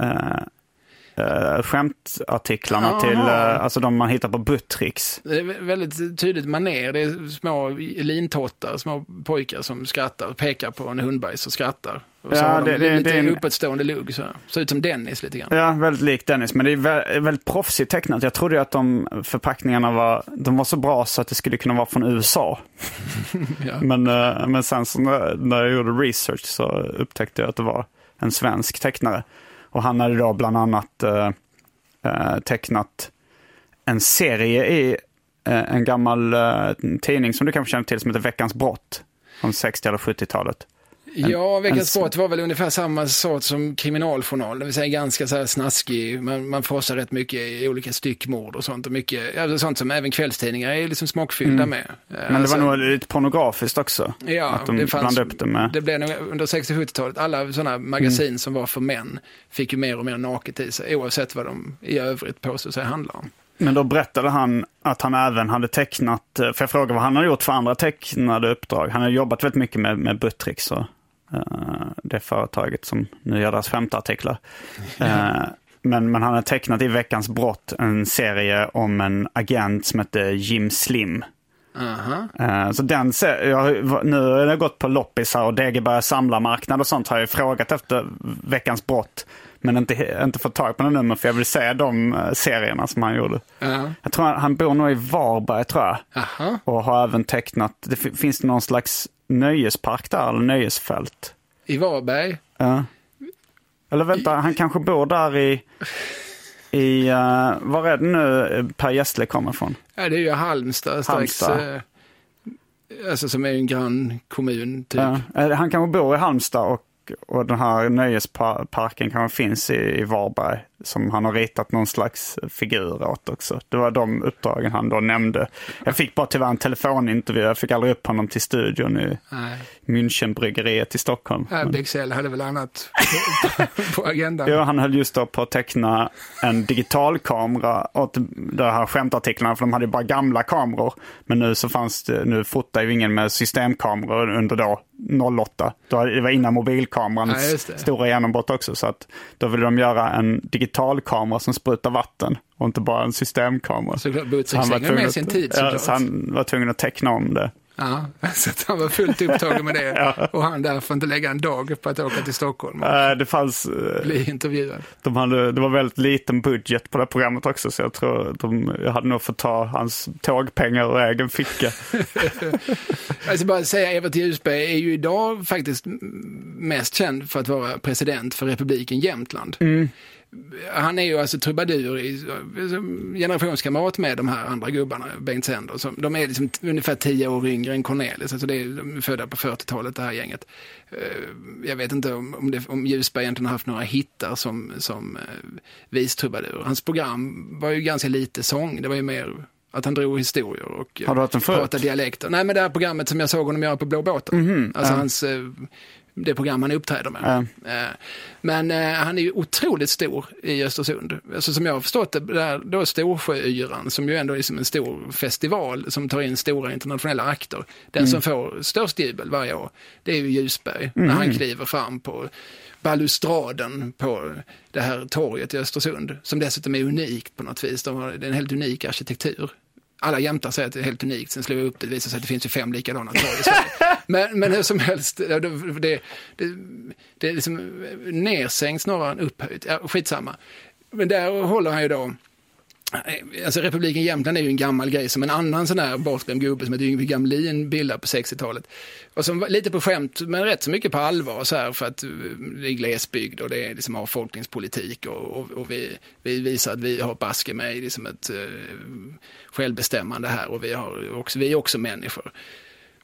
uh, skämtartiklarna Aha. till, uh, alltså de man hittar på Buttricks. Det är vä- väldigt tydligt maner. Det är små lintottar, små pojkar som skrattar, pekar på en hundbajs och skrattar. Och så Ja, har de det- det- lite det är en- uppåtstående lugg. Så. Ser ut som Dennis lite grann. Ja, väldigt lik Dennis, men det är vä- väldigt proffsigt tecknat. Jag trodde ju att de förpackningarna var, de var så bra så att det skulle kunna vara från USA. <laughs> Ja. Men, eh, men sen så när jag gjorde research så upptäckte jag att det var en svensk tecknare. Och han hade då bland annat eh, eh, tecknat en serie i eh, en gammal eh, tidning som du kanske känner till som heter Veckans brott. Från 60 eller 70-talet. Ja, Veckans Sport var väl ungefär samma sort som kriminaljournal, det vill säga ganska så här snaskig, man, man forsar rätt mycket i olika styckmord och sånt och mycket, ja, sånt som även kvällstidningar är liksom smockfyllda med. Mm. Men det Alltså, var nog lite pornografiskt också. Ja, att de det fanns, blandade upp det med... Det blev nog under 60-70-talet, alla sådana magasin Mm. som var för män fick ju mer och mer naket i sig, oavsett vad de i övrigt påstod sig handla om. Men då berättade han att han även hade tecknat, eh, för jag frågade vad han har gjort för andra tecknade uppdrag. Han har jobbat väldigt mycket med, med Buttricks och eh, det företaget som nu gör deras skämtartiklar. <laughs> Eh, men, men han har tecknat i Veckans brott en serie om en agent som heter Jim Slim. Aha. Eh, Så den, jag, nu har jag gått på loppisar och Degeberga samlarmarknad och sånt har jag frågat efter Veckans brott. Men inte, inte fått tag på någon nummer för jag vill se de serierna som han gjorde. Ja. Jag tror han, han bor nog i Varberg tror jag. Aha. Och har även tecknat, det fi- finns någon slags nöjespark där eller nöjesfält? I Varberg, Ja. Eller vänta, han kanske bor där i, i uh, var är det nu eh, Per Gessle kommer ifrån? ja, det är ju Halmstad strax, Halmstad. eh, alltså som är en grannkommun typ. Ja. Eh, Han kanske bor i Halmstad och, och den här nöjesparken kanske finns i, i Varberg. Som han har ritat någon slags figur åt också. Det var de uppdragen han då nämnde. Jag fick bara tyvärr en telefonintervju. Jag fick aldrig upp honom till studion i Nej. Münchenbryggeriet i Stockholm. Ja, Bexell hade väl annat på, på agendan. Jo, han höll just då på att teckna en digitalkamera åt de här skämtartiklarna, för de hade ju bara gamla kameror. Men nu så fanns det, nu fotar ju ingen med systemkameror under då 08. Då, hade- det var innan mobilkamerans Ja, stora genombrott också. Så att då ville de göra en digitalkamera som sprutar vatten och inte bara en systemkamera. Såklart, han var tvungen med sin tid ja, såklart. så han var tvungen att teckna om det. Ja, <laughs> så att han var fullt upptagen med det. <laughs> Och han därför inte lägga en dag på att åka till Stockholm och Eh, Det fanns... eh, bli intervjuad. De hade, det var väldigt liten budget på det programmet också så jag tror de jag hade nog fått ta hans tågpengar ur egen ficka. <laughs> Jag ska bara säga, Evert Ljusberg är ju idag faktiskt mest känd för att vara president för republiken Jämtland. Han är ju alltså trubadur, i, generationskamrat med de här andra gubbarna, Bengt Sänder. Som, de är liksom ungefär tio år yngre än Cornelis, alltså det är, de är födda på 40-talet det här gänget. Eh, Jag vet inte om, om, det, om Ljusberg egentligen har haft några hittar som, som uh, vistrubadur. Hans program var ju ganska lite sång, det var ju mer att han drog historier och eh, Har du hört den förut? pratade dialekter. Nej, men det här programmet som jag såg honom göra på Blå båten. alltså hans, eh, det program han uppträder med. Eh, Men eh, han är ju otroligt stor i Östersund. Alltså som jag har förstått det, där, då Storsjöyran, som ju ändå är som en stor festival som tar in stora internationella akter. Den som får störst jubel varje år, det är ju Ljusberg, när han kliver fram på balustraden på det här torget i Östersund, som dessutom är unikt på något vis. De har, det är en helt unik arkitektur. Alla jämtar säger att det är helt unikt, sen slår jag upp det, det visar sig att det finns ju fem likadana torg i Sverige. <laughs> Men, men hur som helst, det, det, det, det är liksom nersänkt snarare än upphöjt. Ja, skitsamma. Men där håller han ju då Alltså Republiken Jämtland är ju en gammal grej som en annan sån här bortglömd gubbe som heter Yngve Gamlin bildade på 60-talet. Och som var lite på skämt men rätt så mycket på allvar så här för att eh, det är glesbygd och det är liksom avfolkningspolitik och, och, och vi, vi visar att vi har baske med liksom ett uh, självbestämmande här och vi, har också, vi är också människor.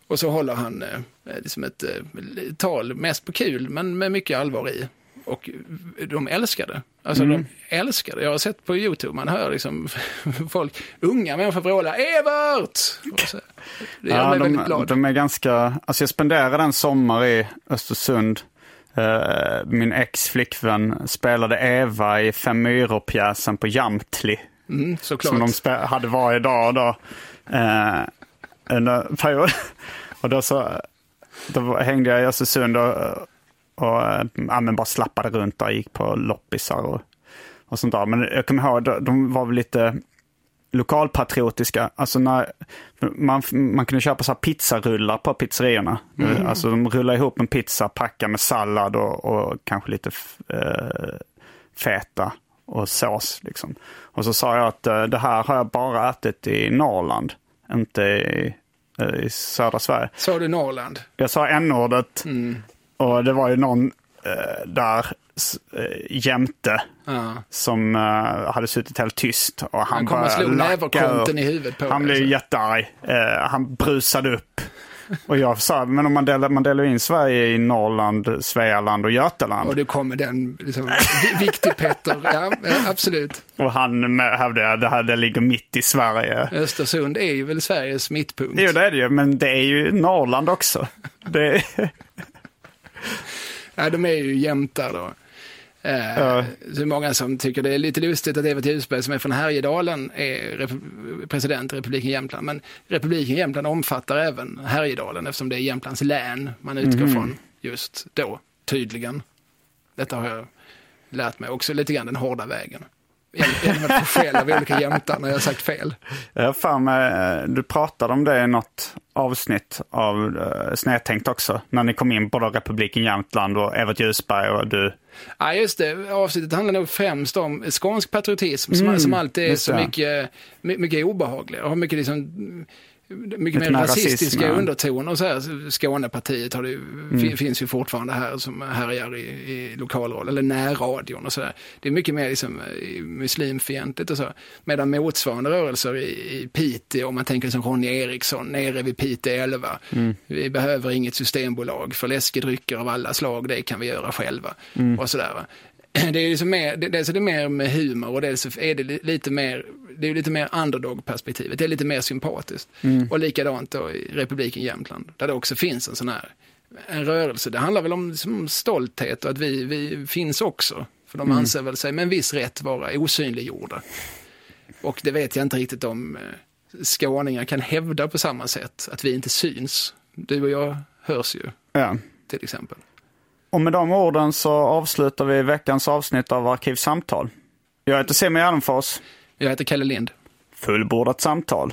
Och så håller han uh, liksom ett uh, tal, mest på kul men med mycket allvar i. Och de älskar det. Alltså mm. de älskar det. Jag har sett på YouTube, man hör liksom <laughs> folk, unga människor vråla Evert! Så, det gör ja, mig de, väldigt glad. De är ganska, alltså jag spenderade en sommar i Östersund. Uh, min ex-flickvän spelade Eva i Fem myror-pjäsen på Jamtli. Mm, som de hade varje dag då. Uh, en period. och då så då hängde jag i Östersund och och äh, men bara slappade runt där, gick på loppisar och, och sånt där. Men jag kommer ihåg, de var väl lite lokalpatriotiska. Alltså när man, man kunde köpa så här pizzarullar på pizzerierna. Mm. Alltså de rullade ihop en pizza, packade med sallad och, och kanske lite äh, feta och sås. Liksom. Och så sa jag att det här har jag bara ätit i Norrland, inte i, i södra Sverige. Sa du Norrland? Jag sa n-ordet. Mm. Och det var ju någon eh, där eh, jämte ja. som eh, hade suttit helt tyst. Och han, han kom och slog näverkonten i huvudet på Han blev alltså. jättearg. Eh, han brusade upp. Och jag sa, men om man delar, man delar in Sverige i Norrland, Svealand och Götaland. Och det kommer den, liksom, viktig Petter, ja, absolut. Och han hävdade att det här det ligger mitt i Sverige. Östersund är ju väl Sveriges mittpunkt. Jo, det är det ju, men det är ju Norrland också. Det <laughs> Nej, de är ju jämtar då. Eh, ja. Så många som tycker det är lite lustigt att Evert Ljusberg som är från Härjedalen är rep president i Republiken Jämtland. Men Republiken Jämtland omfattar även Härjedalen eftersom det är Jämtlands län man utgår mm. från just då, tydligen. Detta har jag lärt mig också lite grann den hårda vägen. Att få fel av olika jämtar när jag har sagt fel. Jag för mig, du pratade om det i något avsnitt av uh, Snedtänkt också. När ni kom in på Republiken Jämtland och Evert Ljusberg och du. Ja, just det. Avsnittet handlar nog främst om skånsk patriotism mm, som, som alltid är så mycket, mycket obehaglig. Och har mycket liksom mycket mer rasistiska rasism, undertoner. Så här, Skånepartiet har det, mm. finns ju fortfarande här som härjar i, i lokalroll, eller närradion och sådär. Det är mycket mer liksom, eh, muslimfientligt och så. Medan motsvarande rörelser i, i Piteå, om man tänker som Ronny Eriksson, nere vid Piteå 11. Mm. Vi behöver inget systembolag för läskedrycker av alla slag, det kan vi göra själva. Mm. Och sådär. <clears throat> Det är liksom mer, dels är det mer med humor och dels är det lite mer det är lite mer underdog-perspektivet, det är lite mer sympatiskt. Mm. Och likadant då i Republiken Jämtland, där det också finns en sån här en rörelse. Det handlar väl om liksom, stolthet och att vi, vi finns också. För de mm. anser väl sig med en viss rätt vara osynliggjorda. Och det vet jag inte riktigt om eh, skåningar kan hävda på samma sätt, att vi inte syns. Du och jag hörs ju, ja. till exempel. Och med de orden så avslutar vi veckans avsnitt av Arkivsamtal. Jag heter Semi Allenfors. Jag heter Kalle Lind. Fullbordat samtal.